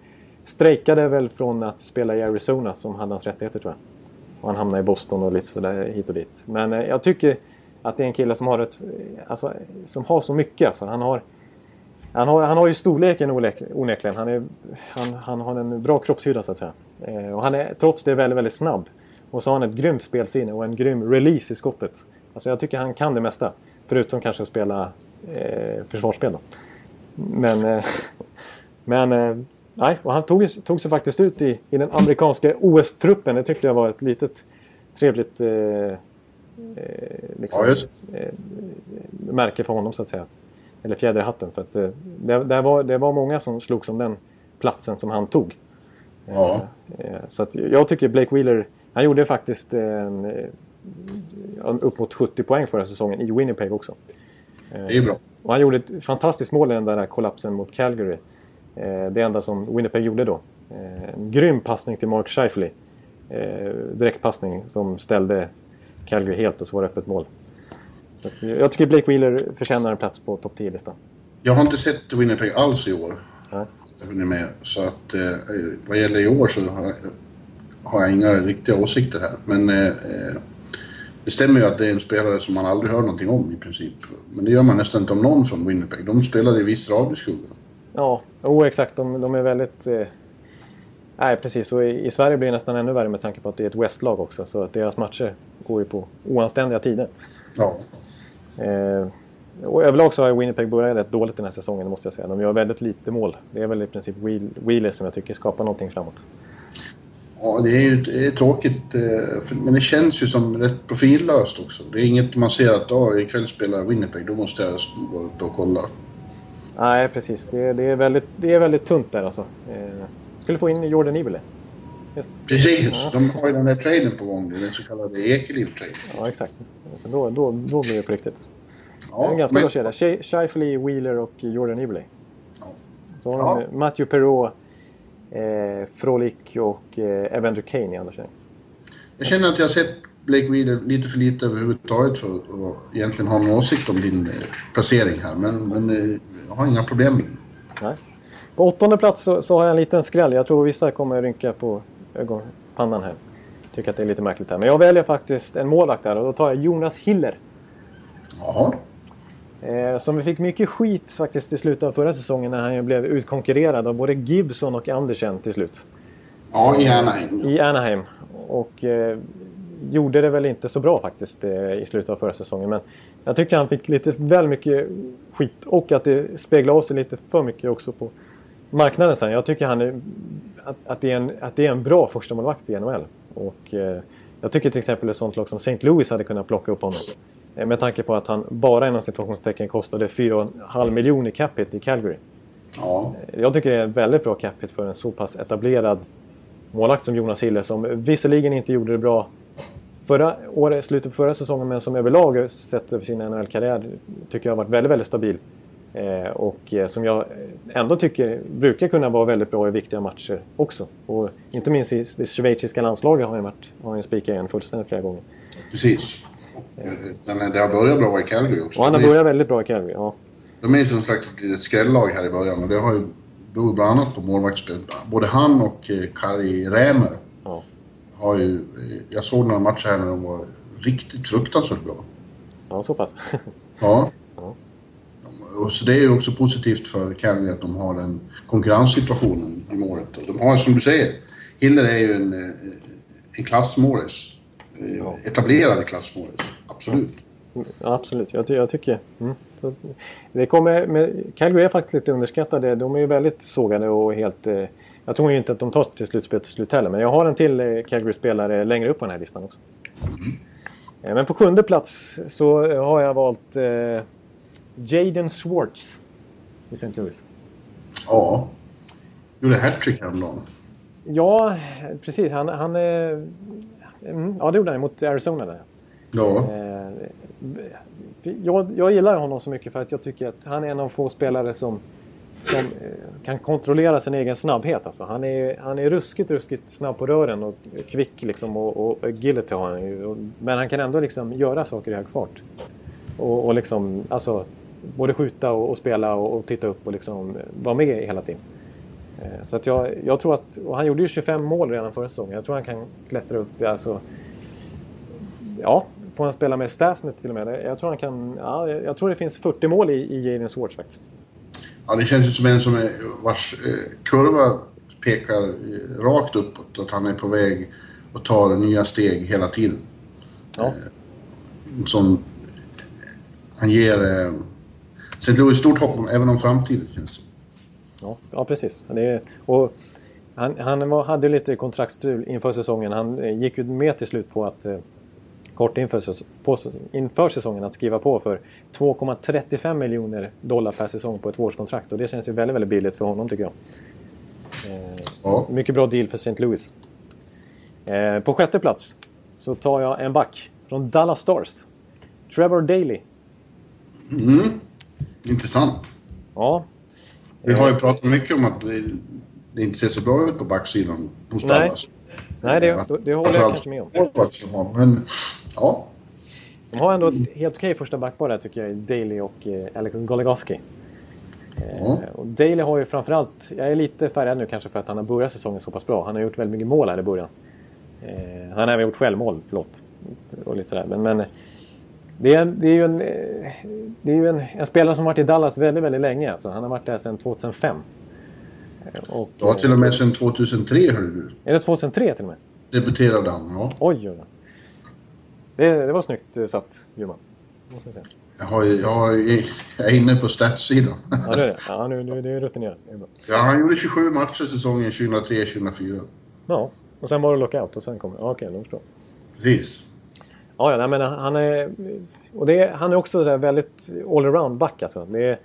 strejkade väl från att spela i Arizona som hade hans rättigheter tror jag. Och han hamnade i Boston och lite sådär hit och dit. Men eh, jag tycker att det är en kille som har, ett, alltså, som har så mycket. Alltså, han, har, han, har, han har ju storleken onekligen. Han, är, han, han har en bra kroppshydda så att säga. Eh, och han är trots det väldigt, väldigt snabb. Och så har han ett grymt spelsinne och en grym release i skottet. Alltså jag tycker han kan det mesta. Förutom kanske att spela eh, försvarsspel då. Men, eh, men eh, nej, och han tog, tog sig faktiskt ut i, i den amerikanska OS-truppen. Det tyckte jag var ett litet trevligt eh, Eh, liksom, ja, eh, märke för honom så att säga. Eller fjäder i hatten. För att, eh, det, det, var, det var många som slogs om den platsen som han tog. Ja. Så att jag tycker Blake Wheeler, han gjorde faktiskt en, upp mot 70 poäng förra säsongen i Winnipeg också. Det är bra. Och han gjorde ett fantastiskt mål i den där kollapsen mot Calgary. Det enda som Winnipeg gjorde då. En grym passning till Mark Scheifele. Direktpassning som ställde Calgary helt och så var det öppet mål. Så jag tycker Blake Wheeler förtjänar en plats på topp 10-listan. Jag har inte sett Winnipeg alls i år. Nej. med. Så att eh, vad gäller i år så har, har, jag inga riktiga åsikter här. Men eh, eh, det stämmer ju att det är en spelare som man aldrig hör någonting om i princip. Men det gör man nästan inte om någon från Winnipeg. De spelar i viss radioskugga. Ja, oh, exakt. De, de är väldigt... Eh Nej, precis. Och i, i, Sverige blir det nästan ännu värre med tanke på att det är ett Westlag också. Så att deras matcher går ju på oanständiga tider. Ja. Eh, och överlag så har Winnipeg börjat rätt dåligt den här säsongen, måste jag säga. De gör väldigt lite mål. Det är väl i princip Wheeler som jag tycker skapar någonting framåt. Ja, det är ju det är tråkigt. Eh, men det känns ju som rätt profillöst också. Det är inget man ser att oh, ikväll spelar Winnipeg, då måste jag gå upp och kolla. Nej, precis. Det, det, är, väldigt, det är väldigt tunt där alltså. Eh, skulle få in Jordan Ibele. Precis, ja. de har ju den där traden på gång, den så kallade Ekeliv-traden. Ja, exakt. Då, då, då blir det på riktigt. Ja, en ganska men... bra kedja. Scheifele, Wheeler och Jordan Ibele. Ja. Så har ja. de Matthew Perrault, eh, Frolik och eh, Evander Kane i andra kedjan. Jag känner att jag har sett Blake Wheeler lite för lite överhuvudtaget för att egentligen ha någon åsikt om din eh, placering här. Men, men eh, jag har inga problem med det. På åttonde plats så, så, har jag en liten skräll. Jag tror vissa kommer rynka på ögonpannan här. Tycker att det är lite märkligt här. Men jag väljer faktiskt en målvakt där och då tar jag Jonas Hiller. Jaha. Eh, som vi fick mycket skit faktiskt i slutet av förra säsongen när han blev utkonkurrerad av både Gibson och Andersen till slut. Ja, i Anaheim. I Anaheim. Och eh, gjorde det väl inte så bra faktiskt eh, i slutet av förra säsongen. Men jag tycker han fick lite väl mycket skit och att det speglade av sig lite för mycket också på marknaden sen. Jag tycker han är, att, att, det är en, att det är en bra första målvakt i NHL. Och, eh, jag tycker till exempel ett sånt lag som St. Louis hade kunnat plocka upp honom. Eh, med tanke på att han bara inom situationstecken kostade 4,5 miljoner i capita i Calgary. Ja. Eh, jag tycker det är en väldigt bra capita för en så pass etablerad målvakt som Jonas Hille som visserligen inte gjorde det bra förra året, slutet på förra säsongen men som överlag sett över sin NHL-karriär tycker jag har varit väldigt, väldigt stabil. Eh, och eh, som jag ändå tycker brukar kunna vara väldigt bra i viktiga matcher också. Och inte minst i det schweiziska landslaget har han, varit, har han spikat igen fullständigt flera gånger. Precis. Men det har börjat bra i Calgary också. Och han har börjat väldigt bra i Calgary, ja. De är ju som sagt ett skrällag här i början och det har ju beror bland annat på målvaktsspelet. Både han och eh, Kari Rämö ja. har ju... Jag såg några matcher här när de var riktigt fruktansvärt bra. Ja, så pass. ja och så det är också positivt för Calgary att de har den konkurrenssituationen i målet. de har, som du säger, Hiller är ju en, eh, en klassmålis. Eh, ja. Etablerad klassmålis, absolut. Ja, absolut, jag, jag tycker... Mm. Så, det kommer, med, Calgary är faktiskt lite underskattade. De är ju väldigt sågade och helt... Eh, jag tror ju inte att de tar till slutspel till slut heller. Men jag har en till eh, Calgary-spelare längre upp på den här listan också. Mm. Men på sjunde plats så har jag valt eh, Jaden Swartz i St. Louis. Ja. Gjorde hattrick häromdagen. Ja, precis. Han... han mm, ja, det gjorde han mot Arizona där. Ja. Eh, jag, jag gillar honom så mycket för att jag tycker att han är en av få spelare som som eh, kan kontrollera sin egen snabbhet. Alltså. Han, är, han är ruskigt, ruskigt snabb på rören och kvick liksom och, och agility har han ju. Men han kan ändå liksom göra saker i hög fart. Och, och liksom, alltså, både skjuta och, och spela och, och, titta upp och liksom vara med hela tiden. Eh, så att jag, jag tror att, och han gjorde ju 25 mål redan förra säsongen. Jag tror han kan klättra upp, alltså, ja, får han spela med Stasnet till och med. Jag tror han kan, ja, jag tror det finns 40 mål i, i Jaden Swartz faktiskt. Ja, det känns ju som en som är, vars eh, kurva pekar eh, rakt uppåt. Att han är på väg och tar nya steg hela tiden. Ja. Eh, som han ger eh, St. Louis stort hopp om, även om framtiden känns det Ja, ja precis. Det, och han, han hade lite kontraktstrul inför säsongen. Han eh, gick ju med till slut på att eh, kort inför, på, inför säsongen att skriva på för 2,35 miljoner dollar per säsong på ett årskontrakt. Och det känns ju väldigt, väldigt billigt för honom tycker jag. Eh, ja. Mycket bra deal för St. Louis. På sjätte plats så tar jag en back från Dallas Stars. Trevor Daley. Mm. Intressant. Ja. Vi har ju pratat mycket om att det, det inte ser så bra ut på backsidan hos Nej. Dallas. Nej, det, det håller jag kanske med om. Men, ja. De har ändå ett helt okej första backpar där tycker jag, Daley och eh, Alex Goligoski. Eh, och Daley har ju framförallt, jag är lite färgad nu kanske för att han har börjat säsongen så pass bra. Han har gjort väldigt mycket mål här i början. Eh, han har även gjort självmål, förlåt. Och lite sådär. Men, men det, är, det är ju, en, eh, det är ju en, en, spelare som varit i Dallas väldigt, väldigt länge. Alltså, han har varit där sedan 2005. Och, ja, till och med sedan 2003 hörde du. Är det 2003 till och med? Debuterade han, ja. Oj, oj. Det, det var snyggt eh, satt, Bjurman. Måste jag säga. Jag, har, jag, är inne på statssidan. Ja, det är det. Ja, nu, nu, du är rutinerad. Ja, han gjorde 27 matcher säsongen 2003-2004. Ja, och sen var det lockout och sen kom... Ja, okej, då förstår Precis. Ja, ja men han är... Och är, han är också så väldigt allround back alltså. Är,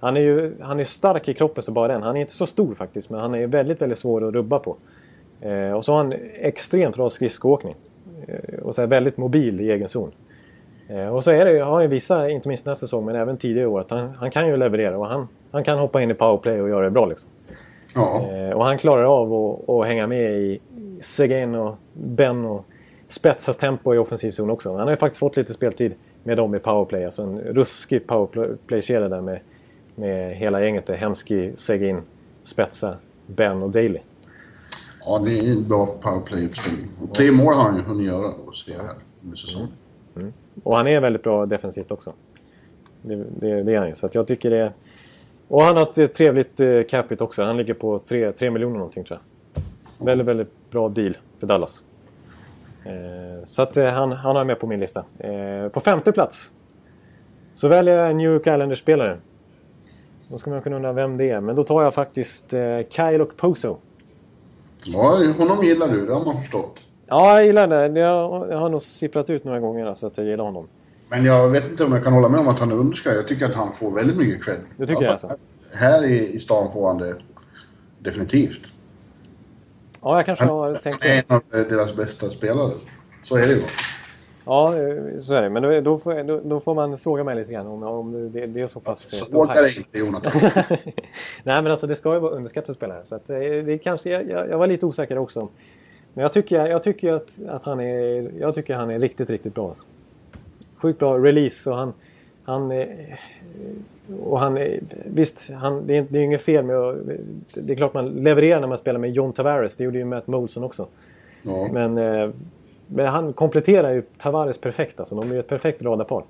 han är ju han är stark i kroppen så bara den. Han är inte så stor faktiskt, men han är väldigt, väldigt svår att rubba på. Eh, och så har han extremt bra skridskoåkning. Eh, och så är väldigt mobil i egen zon. Eh, och så är det, har han visat, inte minst nästa säsong, men även tidigare år, att han, han kan ju leverera. Och han, han kan hoppa in i powerplay och göra det bra liksom. Ja. Eh, och han klarar av att, hänga med i Seguin och Ben och spetsas tempo i offensiv zon också. Han har ju faktiskt fått lite speltid med dem i powerplay. Alltså en ruskig powerplay-kedja där med, med hela gänget. Hemski, Seguin, Spetsa, Ben och Daly. Ja, det är en bra powerplay-uppställning. Tre mål har han ju hunnit göra då, ser jag här, under säsongen. Mm. Och han är väldigt bra defensivt också. Det, det, det är han ju. Så jag tycker det... Och han har ett trevligt eh, capita också. Han ligger på 3, 3 miljoner någonting tror jag. Väldigt, väldigt bra deal för Dallas. Eh, så att eh, han, han har med på min lista. Eh, på femte plats så väljer jag en New York Islanders-spelare. Då ska man kunna undra vem det är. Men då tar jag faktiskt eh, Kyle och Poso. Ja, honom gillar du. Det har man förstått. Ja, jag gillar det. Jag, jag har nog sipprat ut några gånger så att jag gillar honom. Men jag vet inte om jag kan hålla med om att han är underskattad. Jag tycker att han får väldigt mycket cred. Du tycker alltså, alltså? Här i, i stan får han det definitivt. Ja, jag kanske har tänkt. Han är en av deras bästa spelare. Så är det ju. Ja, eh, så är det. Men då, då, får, då, får man fråga mig lite grann om, om det, det är så pass... Så är det inte, Jonathan. Nej, men alltså det ska ju vara underskattade spelare. Så att, eh, det kanske, jag, jag var lite osäker också. Men jag tycker, jag tycker att, att han är... Jag tycker han är riktigt, riktigt bra. Alltså. Sjukt bra release och han... han och han, visst, han, det, är, det är inget fel med att... Det är klart man levererar när man spelar med John Tavares. Det gjorde ju Matt Molson också. Ja. Men, men han kompletterar ju Tavares perfekt. Alltså. De är ju ett perfekt radarpar.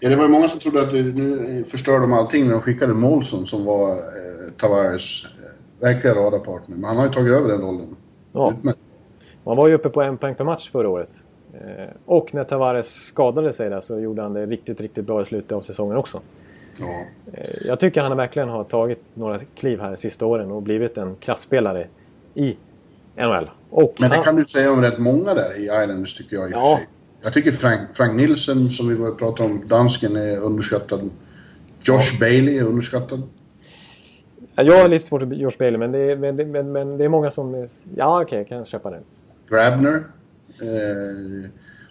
Ja, det var ju många som trodde att nu förstörde de allting när de skickade Molson som var eh, Tavares eh, verkliga radarpartner. Men han har ju tagit över den rollen. Ja. Han var ju uppe på en poäng per match förra året. Eh, och när Tavares skadade sig där så gjorde han det riktigt, riktigt bra i slutet av säsongen också. Ja. Eh, jag tycker han verkligen har tagit några kliv här de sista åren och blivit en klasspelare i NHL. Och Men det han... kan du säga om rätt många där i Islanders tycker jag i ja. sig. Jag tycker Frank, Frank Nilsson, som vi pratade om, dansken, är underskattad. Josh ja. Bailey är underskattad. Jag har lite svårt att Josh Bailey, men det är, men, men, men det är många som... Ja, okej, okay, jag kan köpa det. Grabner. Eh,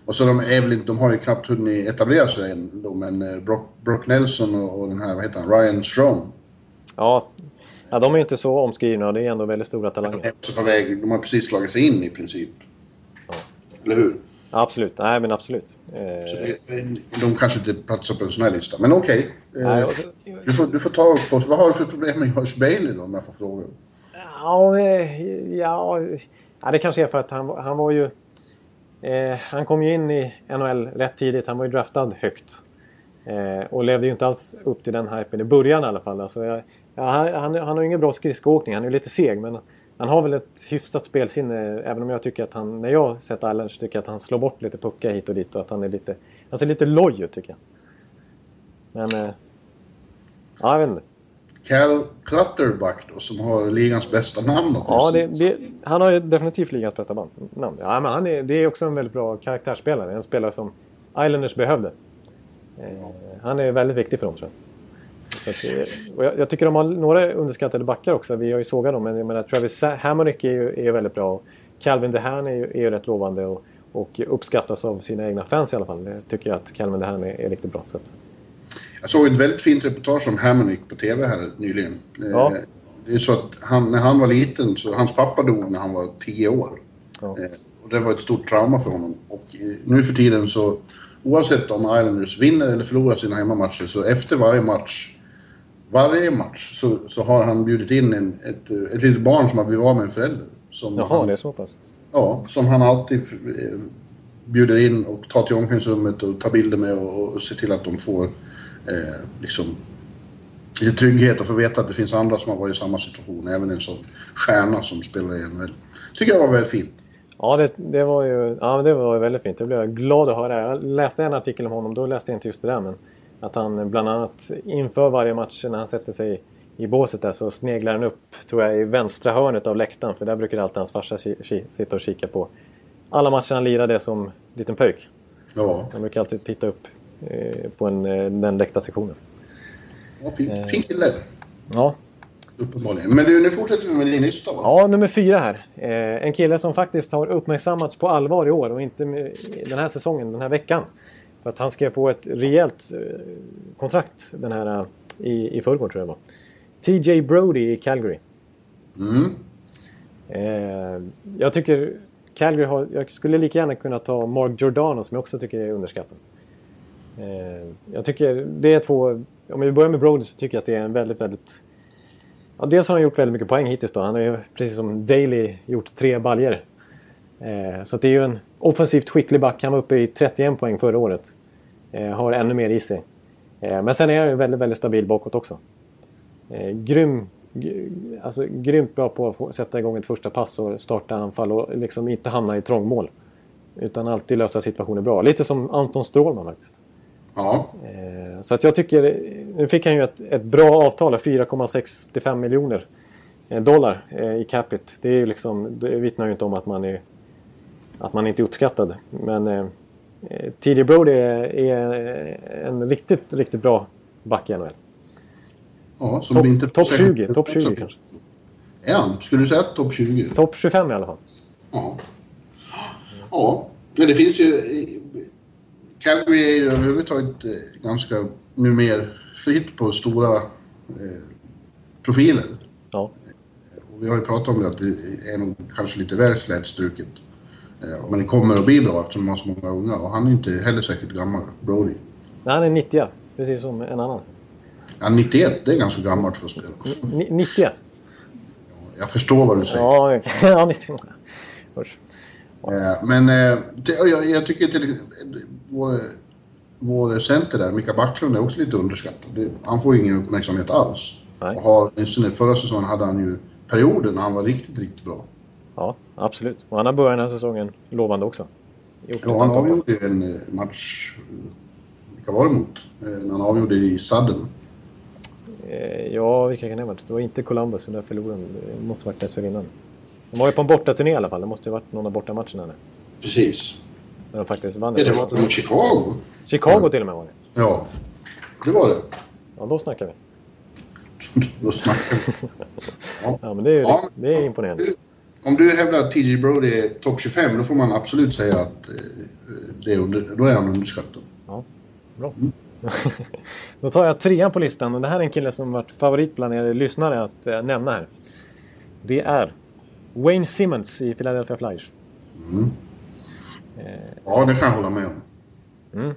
och så de, Evelyn, de har ju knappt hunnit etablera sig än då, men eh, Brock, Brock Nelson och, och, den här, vad heter han, Ryan Strong. Ja, ja, de är inte så omskrivna och det är ändå väldigt stora talanger. De är också på väg. De har precis slagit sig in i princip. Eller hur? Ja, absolut. Nej, men absolut. Eh, det- de kanske inte platsar på en sån här lista. Men okej. nej, Eh, så- du, får, du får ta upp oss. Vad har du för problem med Josh Bailey då, om jag får fråga? Ja, eh, ja, ja, det kanske är för att han, han var ju... Eh, han kom ju in i NHL rätt tidigt. Han var ju draftad högt. Eh, och levde ju inte alls upp till den hypen i början i alla fall. Alltså, jag, ja, han, han, han har ju ingen bra skridskoåkning. Han är ju lite seg. Men han har väl ett hyfsat spelsinne. Även om jag tycker att han... När jag har sett Islanders tycker jag att han slår bort lite puckar hit och dit. Och att han är lite... Han ser lite loj ut tycker jag. Men... Eh, ja, jag vet inte. Cal Clutterbuck då, som har ligans bästa namn Ja, det, det, han har ju definitivt ligans bästa band. namn. Ja, men han är, det är också en väldigt bra karaktärsspelare. En spelare som Islanders behövde. Eh, han är väldigt viktig för dem tror jag. Så att, eh, och jag, jag tycker de har några underskattade backar också. Vi har ju sågat dem. Men jag menar, Travis Hammonick är ju, är väldigt bra. Och Calvin DeHaan är ju, är ju rätt lovande och, och uppskattas av sina egna fans i alla fall. Det tycker jag att Calvin DeHaan är, är riktigt bra. Så att, jag såg ett väldigt fint reportage om Hammonick på TV här nyligen. Eh, Ja. Det är så att han, när han var liten, så hans pappa dog när han var 10 år. Ja. Eh, Och det var ett stort trauma för honom. Och eh, nu för tiden så, oavsett om Islanders vinner eller förlorar sina hemmamatcher, så efter varje match, varje match, så, så har han bjudit in en, ett, ett litet barn som har blivit av med en förälder. Som jaha, han, det är så pass. Ja, som han alltid bjuder in och tar till omklädningsrummet och tar bilder med och, och ser till att de får eh, liksom lite trygghet och får veta att det finns andra som har varit i samma situation. Även en sån stjärna som spelar i NHL. Tycker jag var väldigt fint. Ja, det, det var ju ja, det var väldigt fint. Det blev jag glad att höra. Jag läste en artikel om honom. Då läste jag inte just det där. Men att han bland annat inför varje match när han sätter sig i båset där så sneglar han upp, tror jag, i vänstra hörnet av läktaren. För där brukar alltid hans farsa sitta och kika på alla matcher han lirade som liten pöjk. Ja, Han brukar alltid titta upp på en, eh, den läktarsektionen. ja fin, fin kille. Ja. Uppenbarligen. Men du, nu fortsätter vi med din lista va? Ja, nummer fyra här. Eh, en kille som faktiskt har uppmärksammats på allvar i år och inte den här säsongen, den här veckan. För att han skrev på ett rejält eh, kontrakt den här eh, i, i förrgår tror jag det var. TJ Brody i Calgary. Mm. Eh, jag tycker Calgary har... Jag skulle lika gärna kunna ta Mark Giordano som jag också tycker är underskattad. Eh, jag tycker det är två... Om vi börjar med Brody så tycker jag att det är en väldigt, väldigt... Ja, dels har han gjort väldigt mycket poäng hittills då. Han har ju precis som Daley gjort tre baljer. Eh, så att det är ju en offensivt skicklig back. Han var uppe i 31 poäng förra året. Eh, har ännu mer i sig. Eh, men sen är han ju väldigt, väldigt stabil bakåt också. Eh, grym, alltså, grymt bra på att få sätta igång ett första pass och starta anfall och liksom inte hamna i trångmål. Utan alltid lösa situationer bra. Lite som Anton Strålman faktiskt. Ja. Eh, så att jag tycker, nu fick han ju ett, ett bra avtal, 4,65 miljoner eh, dollar eh, i capita. Det, är liksom, det vittnar ju inte om att man, är, att man inte är uppskattad. Men eh, TJ Brody är, är en riktigt, riktigt bra back i NHL. ja som Topp vi inte top 20, top 20 kanske. Är han? Skulle du säga topp 20? Topp 25 i alla fall. Ja. Ja, men det finns ju... Calgary är ju överhuvudtaget eh, ganska numera fritt på stora eh, profiler. Ja. Och vi har ju pratat om det att det är nog kanske lite väl slätstruket. Eh, men det kommer att bli bra eftersom de har så många unga. Och han är inte heller säkert gammal, Brody. Nej, han är 90 precis som en annan. Ja, 91, det är ganska gammalt för att spela. Ni- 90 Jag förstår vad du säger. Ja, okej. ja 90. Usch. Eh, Men eh, jag, jag tycker till vår, vår center där, Mika Backlund, är också lite underskattad. Han får ingen uppmärksamhet alls. Nej. Och har, åtminstone förra säsongen hade han ju perioder när han var riktigt, riktigt bra. Ja, absolut. Och han har börjat den här säsongen lovande också. Ja, han avgjorde ju en eh, match, vilka var det mot? När han avgjorde i Sudden. Ja, vilka kan det ha varit? Det var inte Columbus, så där förlorade de. Det måste ha varit dessförinnan. De var ju på en bortaturné i alla fall. Det måste ju ha varit någon av bortamatcherna där. Precis. När de faktiskt vann. Ja, det var mot Chicago. Chicago till och med var det. Ja, det var det. Ja, då snackar vi. Då snackar vi. Ja. Ja, men det är, ju, Ja. det är imponerande. Om du hävdar att TJ Brody är topp 25, då får man absolut säga att eh, det är under, då är han underskattad. Ja, bra. Då tar jag trean på listan och det här är en kille som varit favorit bland er lyssnare att eh, nämna här. Det är Wayne Simmons i Philadelphia Flyers. Ja, det kan jag hålla med om.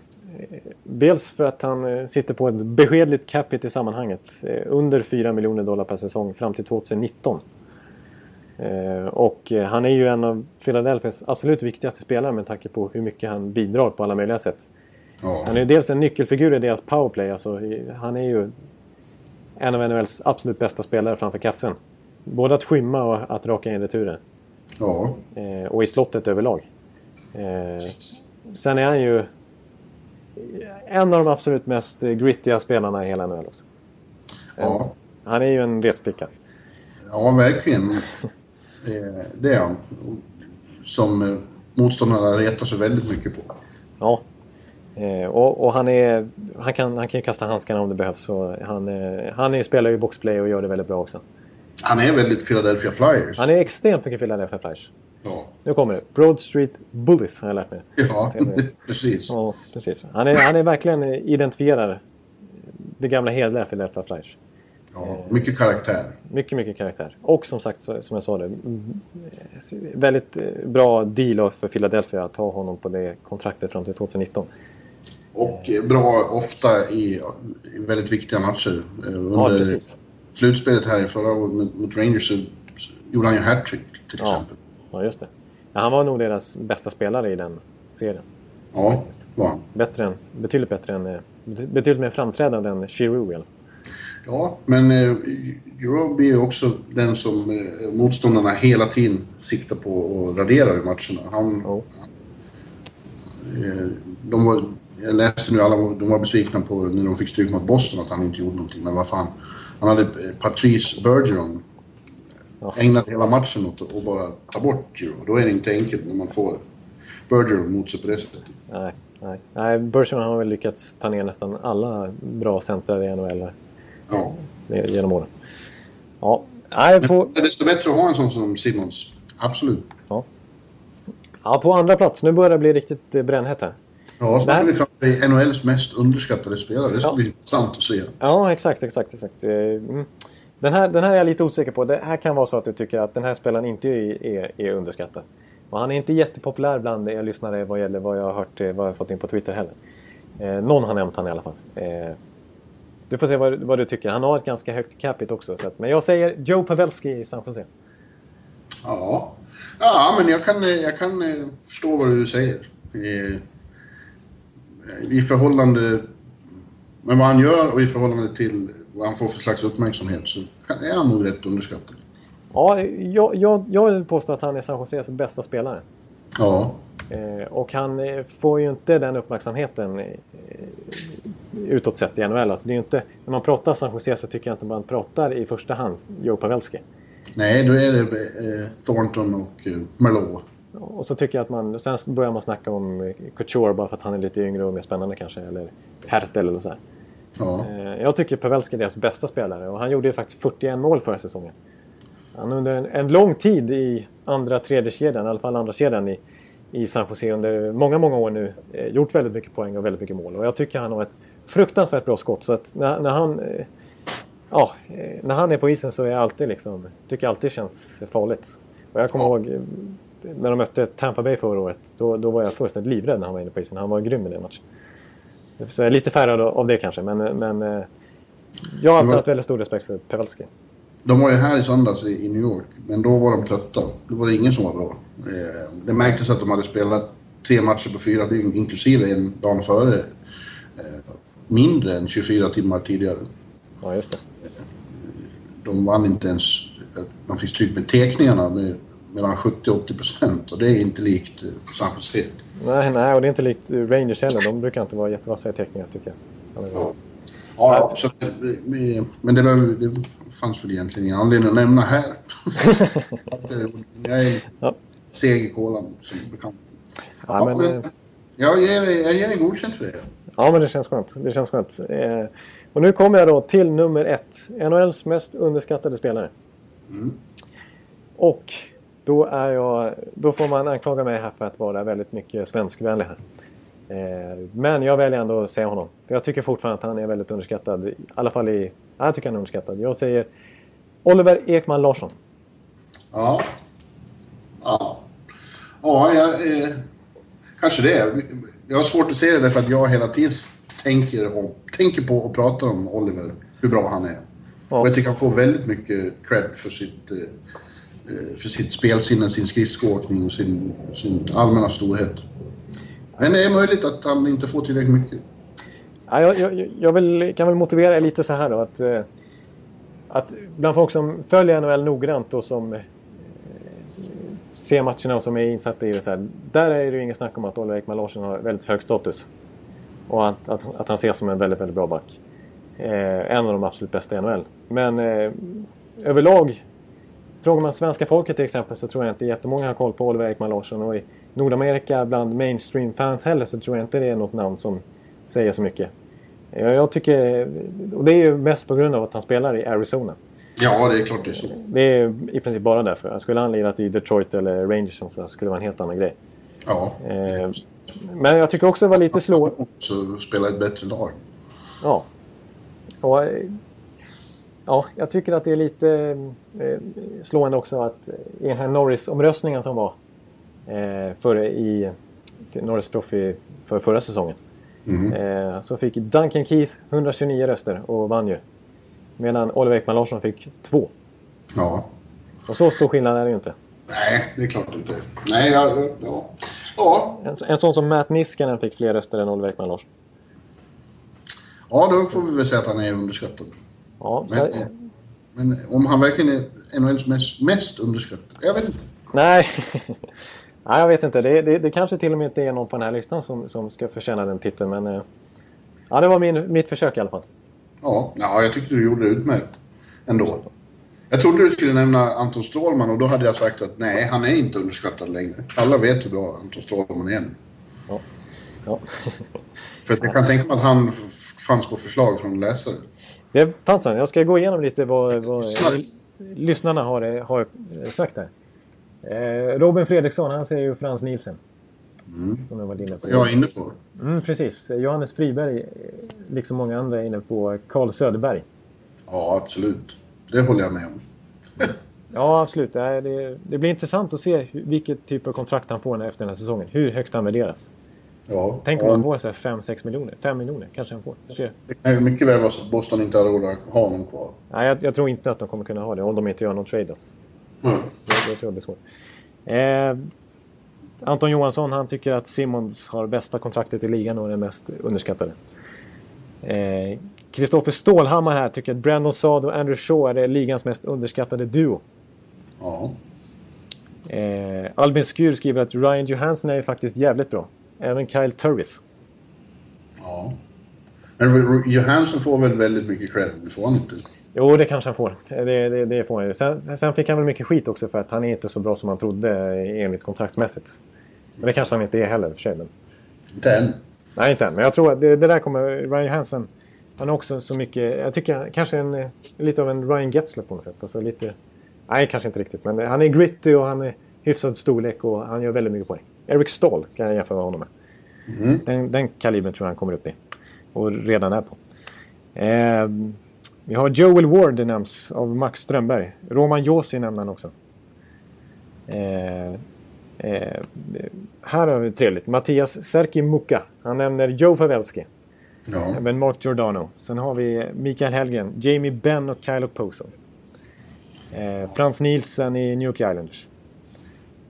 Dels för att han eh, sitter på ett beskedligt capita i sammanhanget. eh, Under 4 miljoner dollar per säsong fram till 2019. Eh, Och eh, han är ju en av Philadelphias absolut viktigaste spelare med tanke på hur mycket han bidrar på alla möjliga sätt. Ja, Han är ju dels en nyckelfigur i deras powerplay. Alltså, han är ju en av NHLs absolut bästa spelare framför kassen. Både att skymma och att raka in returer. ja. Eh, och i slottet överlag. Eh, sen är han ju en av de absolut mest eh, grittiga spelarna i hela NHL också. ja. Han är ju en resklickare. Ja, verkligen. Eh, Det är han. Som eh, motståndarna retar sig väldigt mycket på. Ja. Eh, och och han, är, han, kan, han kan ju kasta handskarna om det behövs. Så han, eh, han är, spelar ju boxplay och gör det väldigt bra också. Han är väldigt Philadelphia Flyers. Han är extremt mycket Philadelphia Flyers. Ja, Nu kommer det. Broad Street Bullies har jag lärt mig. ja precis. Ja, precis. Han är, han är verkligen identifierar det gamla hederliga Philadelphia Flyers. Ja, mycket karaktär. Mycket, mycket karaktär. Och som sagt, som jag sa det. Väldigt eh, bra deal för Philadelphia att ha honom på det kontraktet fram till 2019. Och eh, bra ofta i väldigt viktiga matcher. Eh, Ja, Under precis. Slutspelet här i förra året mot- Rangers så gjorde han ju hattrick till exempel. Ja, just det. Ja, han var nog deras bästa spelare i den serien. Ja, var han. Bättre än, betydligt bättre än... eh, Betydligt mer framträdande än Giroux. Ja, men eh, Giroud är ju också den som eh, motståndarna hela tiden siktar på att radera i matcherna. Han, Ja. eh, de var, jag läste nu alla de var besvikna på när de fick stryk mot Boston att han inte gjorde någonting. Men vad fan. Han hade Patrice Bergeron. Ja. Ägnat hela matchen åt att bara ta bort Giroud. Då är det inte enkelt när man får Bergeron mot sig på det sättet. Nej, nej. nej Bergeron har väl lyckats ta ner nästan alla bra centrar i NHL Ja. genom åren. Ja, nej, på, Det är desto bättre att ha en sån som Simmons. Absolut. ja. ja, på andra plats. Nu börjar det bli riktigt eh, brännhett här. Ja, så är vi framme vid NHLs mest underskattade spelare. Det ska Ja. bli intressant att se. Ja, exakt, exakt, exakt. Eh, Mm. Den, här, den här är jag lite osäker på. Det här kan vara så att du tycker att den här spelaren inte är, är, är underskattad. Och han är inte jättepopulär bland er lyssnare vad gäller vad jag har hört, eh, vad jag har fått in på Twitter heller. Eh, någon har nämnt han i alla fall. Eh, du får se vad, vad du tycker. Han har ett ganska högt capita också. Så att, men jag säger Joe Pavelski i San Jose. Ja, ja men jag kan, eh, jag kan förstå vad du säger. Eh, I förhållande med vad han gör och i förhållande till vad han får för slags uppmärksamhet så är han nog rätt underskattad. Ja, jag, jag, jag vill påstå att han är San Joses bästa spelare. Ja, Eh, och han eh, får ju inte den uppmärksamheten eh, utåt sett i NHL. Alltså det är inte, när man pratar San Jose så tycker jag inte man pratar i första hand Joe Pavelski. nej då är det eh, Thornton och eh, Merlot. Och så tycker jag att man, sen börjar man snacka om eh, Couture bara för att han är lite yngre och mer spännande kanske. Eller Hertel eller så här. Ja, Eh, jag tycker Pavelski är deras bästa spelare och han gjorde ju faktiskt 41 mål förra säsongen. Han under en, en lång tid i andra, tredje kedjan, i alla fall andra kedjan i, i San Jose under många, många år nu eh, gjort väldigt mycket poäng och väldigt mycket mål. Och jag tycker han har ett fruktansvärt bra skott. Så att när, när han... Ja, när han är på isen så är jag alltid liksom... Tycker jag alltid känns farligt. Och jag kommer Ja. ihåg när de mötte Tampa Bay förra året. Då, då var jag fullständigt livrädd när han var inne på isen. Han var grym i den matchen. Så jag är lite färgad av det kanske, men, men eh, jag har alltid haft väldigt stor respekt för Pavelski. de var ju här i söndags i, New York, men då var de trötta. Då var det ingen som var bra. Eh, det märktes att de hade spelat tre matcher på fyra dygn, inklusive en dag före. Eh, mindre än 24 timmar tidigare. Ja, just det. De vann inte ens... De fick stryk med tekningarna med mellan 70 och 80 procent och det är inte likt eh, San Jose. Nej, nej, och det är inte likt Rangers heller. De brukar inte vara jättevassa i teckningar, tycker jag. Ja. Ja, så, eh, men det, var, det fanns väl egentligen ingen anledning att nämna här. Eh, jag är Ja. seg i kolan, som bekant. Ja, men, men, eh, jag ger jag ger dig godkänt för det. ja, men det känns skönt. Det känns skönt. Eh, och nu kommer jag då till nummer ett. NHLs mest underskattade spelare. Och då, är jag, då får man anklaga mig här för att vara väldigt mycket svenskvänlig här. Eh, men jag väljer ändå att säga honom. Jag tycker fortfarande att han är väldigt underskattad. I alla fall i... Ja, jag tycker han är underskattad. Jag säger Oliver Ekman Larsson. Ja. Ja. Ja, jag, eh, kanske det. Jag har svårt att se det därför att jag hela tiden tänker, och, tänker på och pratar om Oliver, hur bra han är. Ja. Och jag tycker han får väldigt mycket cred för sitt, eh, Eh, för sitt spelsinne, sin skridskoåkning och sin, sin allmänna storhet. Men det är möjligt att han inte får tillräckligt mycket. Ja, jag jag, jag vill, kan väl motivera lite så här då. Att, eh, att bland folk som följer NHL noggrant och som eh, ser matcherna och som är insatta i det så här. Där är det ju inget snack om att Oliver Ekman Larsson har väldigt hög status. Och att, att, att han ses som en väldigt, väldigt bra back. Eh, en av de absolut bästa i NHL. Men eh, överlag, frågar man svenska folket till exempel så tror jag inte jättemånga har koll på Oliver Ekman Larsson. Och i Nordamerika bland mainstream-fans heller så tror jag inte det är något namn som säger så mycket. Jag, tycker, och det är ju mest på grund av att han spelar i Arizona. Ja, det är klart det är så. Det är i princip bara därför. Skulle han lirat i Detroit eller Rangers så skulle det vara en helt annan grej. Ja. Eh, men jag tycker också det var lite slå... Så spela ett bättre lag. Ja. Och, eh, ja, jag tycker att det är lite eh, slående också att i den här Norris-omröstningen som var eh, före i Norris Trophy för förra säsongen. Eh, så fick Duncan Keith 129 röster och vann ju. Medan Oliver Ekman Larsson fick två. Ja. Och så stor skillnad är det ju inte. Nej, det är klart inte. Nej, ja. Ja. ja. En, en sån som Matt Niskanen fick fler röster än Oliver Ekman Larsson. Ja, då får vi väl säga att han är underskattad. Ja, så, Men, eh, men om han verkligen är NHLs mest, mest underskattad? Jag vet inte. nej. nej, jag vet inte. Det, det, det kanske till och med inte är någon på den här listan som, som ska förtjäna den titeln. Men eh, ja, det var min, mitt försök i alla fall. Ja, ja, jag tyckte du gjorde det utmärkt. Ändå. Jag trodde du skulle nämna Anton Strålman och då hade jag sagt att nej, han är inte underskattad längre. Alla vet hur bra Anton Strålman är. Ja. Ja. För att jag kan tänka mig att han fanns på förslag från läsare. Det fanns han. Jag ska gå igenom lite vad, vad lyssnarna har, har sagt här. Eh, Robin Fredriksson, han säger ju Frans Nielsen. Som jag var inne på. Jag är inne på. Mm, precis. Johannes Friberg, liksom många andra, är inne på Carl Söderberg. Ja, absolut. Det håller jag med om. Ja, absolut. Det, det, blir intressant att se vilket typ av kontrakt han får efter den här säsongen. Hur högt han värderas. Ja. Tänk om han får 5-6 miljoner. 5 miljoner kanske han får. Tre. Det kan mycket väl vara så att Boston inte har råd att ha honom kvar. Nej, jag, jag tror inte att de kommer kunna ha det om de inte gör någon trade. Alltså. Mm. Det, det tror jag blir svårt. Eh, Anton Johansson han tycker att Simmons har bästa kontraktet i ligan och är den mest underskattade. Eh, Kristoffer Stålhammar här tycker att Brandon Saad och Andrew Shaw är ligans mest underskattade duo. Ja. Eh, Albin Skur skriver att Ryan Johansson är ju faktiskt jävligt bra. Även Kyle Turris. ja. Men Johansson får väl väldigt mycket cred, får han inte? Jo, det kanske han får. Det, det, det får han. Sen, sen fick han väl mycket skit också för att han är inte så bra som han trodde enligt kontraktsmässigt. Men det kanske han inte är heller för sig. Men... Inte än. Nej, inte än. Men jag tror att det, det där kommer... Ryan Johansson, han är också så mycket... Jag tycker kanske en, lite av en Ryan Getzler på något sätt. Alltså lite... Nej, kanske inte riktigt. Men han är gritty och han är hyfsad storlek och han gör väldigt mycket poäng. Eric Stahl kan jag jämföra honom med. Den, den kalibern tror jag han kommer upp i. Och redan är på. Ehm, vi har Joel Ward, det nämns av Max Strömberg. Roman Josi nämner han också. Eh, eh, här har vi trevligt. Mattias Serki Muka. Han nämner Joe Pavelski. Ja. Även Mark Giordano. Sen har vi Mikael Helgen, Jamie Benn och Kyle Poso. Eh, Frans Nielsen i New York Islanders.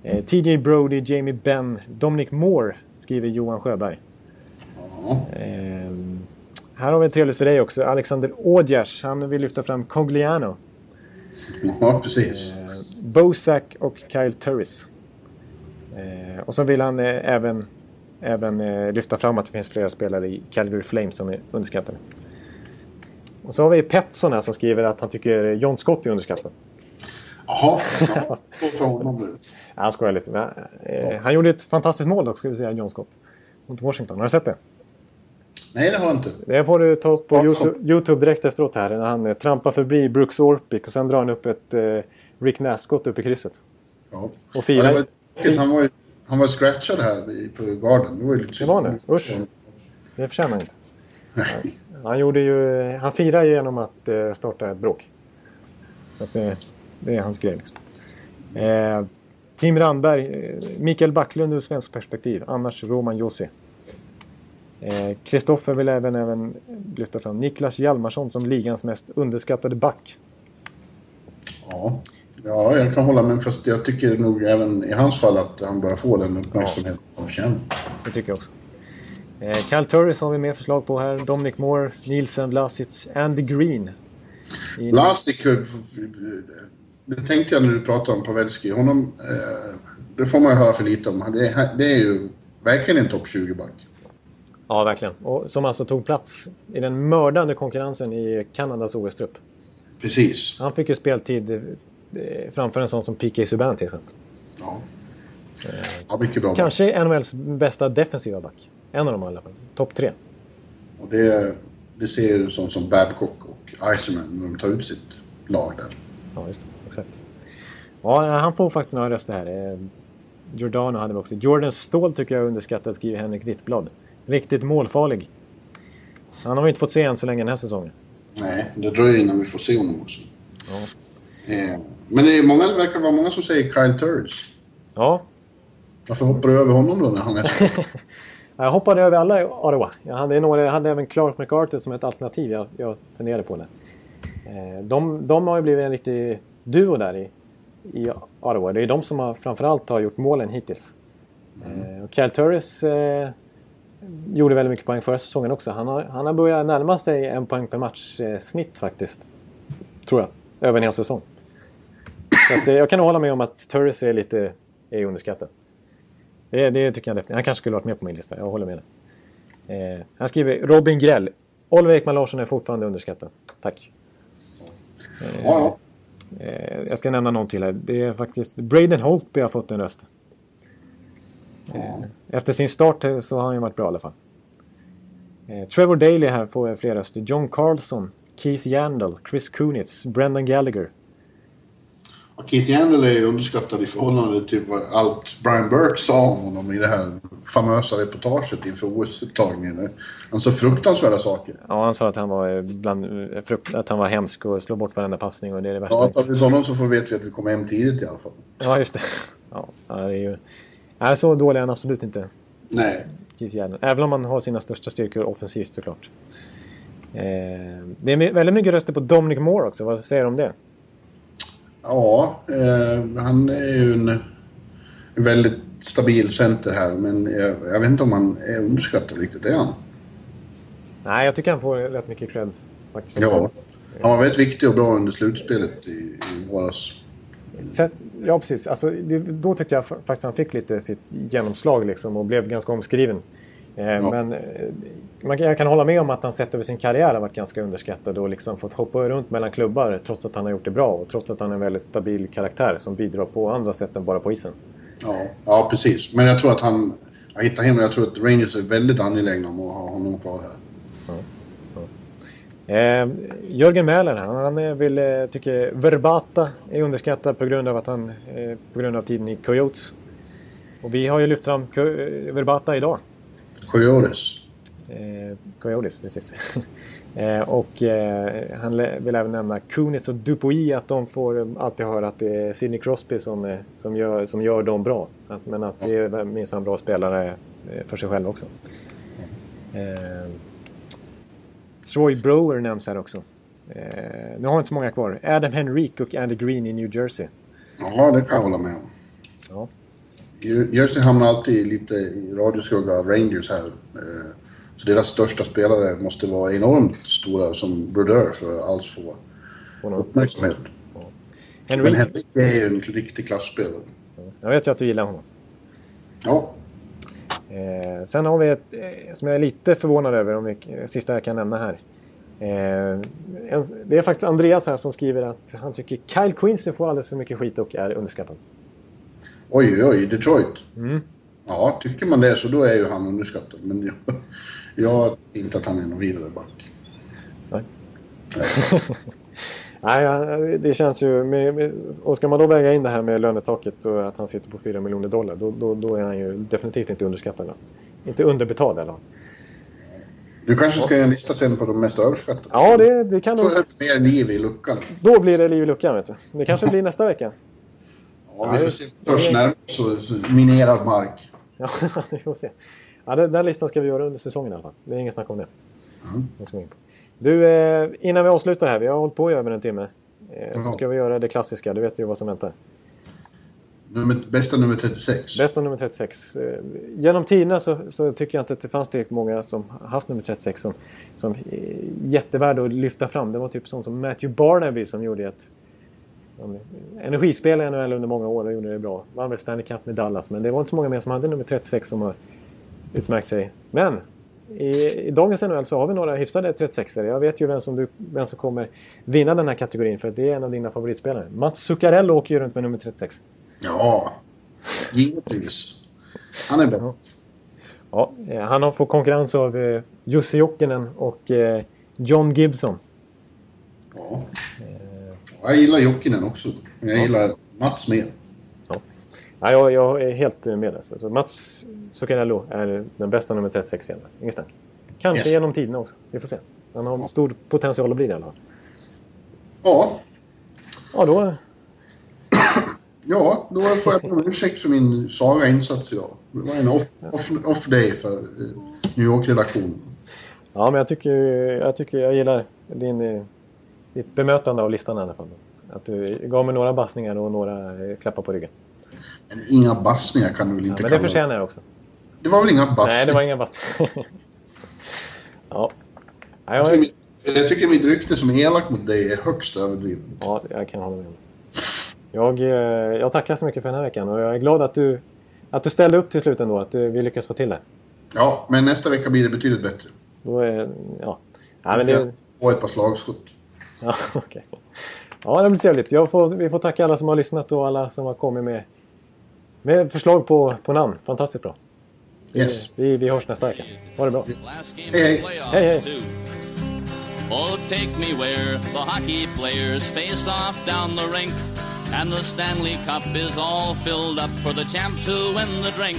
Eh, TJ Brody, Jamie Benn, Dominic Moore skriver Johan Sjöberg. Ehm, här har vi trevligt för dig också. Alexander Ådjers. Han vill lyfta fram Cogliano. Ja, precis. Eh, Bosak och Kyle Turris. Eh, och så vill han eh, även, även eh, lyfta fram att det finns flera spelare i Calgary Flames som är underskattade. Och så har vi Petson här som skriver att han tycker John Scott är underskattad. Jaha. För honom nu. Ja, han skojar lite. Men, eh, han gjorde ett fantastiskt mål dock, ska vi säga, John Scott. Mot Washington. Har du sett det? Nej, det har jag inte. Det får du ta upp på YouTube, YouTube direkt efteråt här. När han eh, trampar förbi Brooks Orpik och sen drar han upp ett eh, Rick Nascott upp i krysset. Ja. Och firar. Ja, var, han var ju han var scratchad här i- på Garden. Det var ju lite Det var det? Usch. Det förtjänar han inte. Han, gjorde ju, han firade ju genom att eh, starta ett bråk. Att det, det är hans grej. Liksom. Eh, Tim Randberg, eh, Mikael Backlund ur svensk perspektiv. Annars Roman Josi. Eh, Kristoffer vill även, även lyfta fram Niklas Hjalmarsson som ligans mest underskattade back. Ja. ja, jag kan hålla med. Fast jag tycker nog även i hans fall att han börjar få den uppmärksamhet han förtjänar. Det tycker jag också. Eh, Cal Turris har vi mer förslag på här. Dominic Moore, Nielsen, Vlasic, Andy Green. I- Vlasic, eh, det tänkte jag när du pratade om Pavelski. Honom, eh, det får man ju höra för lite om. Det är, det är ju verkligen en topp 20-back. Ja, verkligen. Och som alltså tog plats i den mördande konkurrensen i Kanadas OS-trupp. Precis. Han fick ju speltid eh, framför en sån som P.K. Subban till exempel. Ja. Ja, mycket bra. Kanske NHLs bästa defensiva back. En av dem i alla fall. Topp tre. Och det, det ser ju sånt som Babcock och Iceman när de tar ut sitt lag där. Ja, just det. Exakt. Ja, han får faktiskt några röster här. Eh, Giordano hade vi också. Jordan Ståhl tycker jag är underskattad, skriver Henrik Rittblad. Riktigt målfarlig. Han har vi inte fått se än så länge den här säsongen. Nej, det dröjer innan vi får se honom också. Ja. Eh, men det, är många, det verkar vara många som säger Kyle Turris. Ja, Varför hoppar du över honom då när han är... jag hoppade över alla i Ottawa. Jag hade, några, jag hade även Clark McCarthy som ett alternativ jag, jag funderade på det. Eh, de, de har ju blivit en riktig duo där i, i Ottawa. Det är de som har, framförallt har gjort målen hittills. Eh, och Kyle Turris eh, gjorde väldigt mycket poäng förra säsongen också. Han har, han har börjat närma sig en poäng per match eh, faktiskt. Tror jag. Över en hel säsong. Så att, eh, jag kan hålla med om att Turris är lite är underskattad. Det, det tycker jag definitivt. Han kanske skulle varit med på min lista. Jag håller med dig. Eh, han skriver Robin Grell. Oliver Ekman Larsson är fortfarande underskattad. Tack. Ja, Eh, jag ska nämna någon till här. Det är faktiskt Braden Holtby har fått en röst. Eh, efter sin start eh, så har han ju varit bra i alla fall. Eh, Trevor Daley här får fler röster. John Carlson, Keith Yandel, Chris Kunitz, Brendan Gallagher. Och Keith Yandel är underskattad i förhållande till allt Brian Burke sa om honom i det här famösa reportaget inför OS-uttagningen. Han sa fruktansvärda saker. Ja, han sa att han var, bland, att han var hemsk och slog bort varenda passning och det är det värsta. Ja, tar vi honom så får vi att vi kommer hem tidigt i alla fall. Ja, just det. Ja, det är ju... Nej, så dålig är han absolut inte. Nej. Keith Yandel. Även om han har sina största styrkor offensivt såklart. Eh, det är väldigt mycket röster på Dominic Moore också. Vad säger du om det? Ja, eh, han är ju en, väldigt stabil center här, men jag, jag vet inte om han är underskattad riktigt. Är han? Nej, jag tycker han får rätt mycket cred. Faktiskt. Ja. Han var väldigt viktig och bra under slutspelet i, i våras. Sätt, ja, precis. Alltså, det, då tyckte jag fa- faktiskt han fick lite sitt genomslag liksom, och blev ganska omskriven. Eh, Men eh, man, jag kan hålla med om att han sett över sin karriär har varit ganska underskattad och liksom fått hoppa runt mellan klubbar trots att han har gjort det bra och trots att han är en väldigt stabil karaktär som bidrar på andra sätt än bara på isen. Ja, ja precis. Men jag tror att han... Jag hittar hem Jag tror att Rangers är väldigt angelägna om att ha honom kvar här. Eh, Jörgen Mähler, han, han är vill, eh, tycker Verbata är underskattad på grund av att han eh, på grund av tiden i Coyotes. Och vi har ju lyft fram eh, Verbata idag. Coyotes. Eh, Coyotes, precis. eh, och eh, han vill även nämna Kunitz och Dupuis, att de får eh, alltid höra att det är Sidney Crosby som, eh, som, gör, som gör dem bra. Att, men att det är minsann bra spelare eh, för sig själv också. Troy Brower nämns här också. Nu har vi inte så många kvar. Adam Henrique och Andy Green i New Jersey. Ja, det kan jag hålla med om. Ja. Jersey hamnar alltid lite i radioskugga av Rangers här. Eh, Så deras största spelare måste vara enormt stora som Brodeur för att alls få uppmärksamhet. Men Henrique, Henrik är ju en riktig klassspelare. jag vet ju att du gillar honom. Ja, Eh, sen har vi ett eh, som jag är lite förvånad över, om vi, sista jag kan nämna här. Eh, en, det är faktiskt Andreas här som skriver att han tycker Kyle Quincy får alldeles för mycket skit och är underskattad. Oj oj oj, Detroit. Ja, tycker man det så då är ju han underskattad. Men jag, jag inte att han är någon vidare back. Nej. Nej, det känns ju... Med, och ska man då väga in det här med lönetaket och att han sitter på 4 miljoner dollar, då, då, då är han ju definitivt inte underskattad. Inte underbetald eller Du kanske ska göra en lista sen på de mest överskattade? Ja, det, det kan Så nog... är det mer liv i luckan. Då blir det liv i luckan, vet du. Det kanske blir nästa vecka. Ja, vi får se. Så, så minerad mark. Ja, vi får se. Ja, den, den listan ska vi göra under säsongen i alla fall. Det är ingen snack om det. På. Du, eh, innan vi avslutar här. Vi har hållit på i över en timme. Eh, så ska vi göra det klassiska. Du vet ju vad som väntar. Nummer, bästa nummer 36. Bästa nummer 36. Eh, Genom tiderna så, så tycker jag inte att det fanns tillräckligt många som haft nummer 36 som, som är jättevärda att lyfta fram. Det var typ sånt som Matthew Barnaby som gjorde ett energispelare i NHL under många år och gjorde det bra. Vann väl Stanley Cup med Dallas, men det var inte så många mer som hade nummer 36 som har utmärkt sig. Men i, i dagens NHL så har vi några hyfsade 36 er Jag vet ju vem som, du, vem som kommer vinna den här kategorin för det är en av dina favoritspelare. Mats Zuccarello åker ju runt med nummer 36. Ja, givetvis. Han är bra. Ja, eh, han har fått konkurrens av eh, Jussi Jokinen och eh, John Gibson. Ja. Jag gillar Jokinen också. Men jag gillar Mats mer. Ja, jag, jag är helt med. Alltså. Så Mats Zuccarello är den bästa nummer 36 igen. Inget snack. Kanske Yes. genom tiderna också. Vi får se. Han har stor potential att bli det i alla fall. Ja, Ja, då... ja då får jag be om ursäkt för min svaga insats idag. Det var en off, off, off day för eh, New York-redaktionen. Ja, men jag tycker, jag tycker jag gillar din, eh, ditt bemötande av listan i alla fall. Att du gav mig några bassningar och några eh, klappar på ryggen. Men inga bassningar kan du väl Ja, inte men det förtjänar jag också. Det var väl inga bassningar? Nej, det var inga bassningar. ja. Ja, Jag tycker, jag, tycker mitt rykte som elak mot dig är högst överdrivet. ja, jag kan hålla med. Jag, eh, jag tackar så mycket för den här veckan och jag är glad att du, att du ställde upp till slut ändå. Att eh, vi lyckas få till det. Ja, men nästa vecka blir det betydligt bättre. Då är, ja. Ja, men det, få ett par slagskott. Ja, okej. ja, det blir trevligt. Jag får, vi får tacka alla som har lyssnat och alla som har kommit med, med förslag på, på namn. Fantastiskt bra. Yes. Vi, vi hörs nästa vecka. Ha det bra. Hey, hey. too. Oh, take me where the hockey players face off down the rink. And the Stanley Cup is all filled up for the champs who win the drink.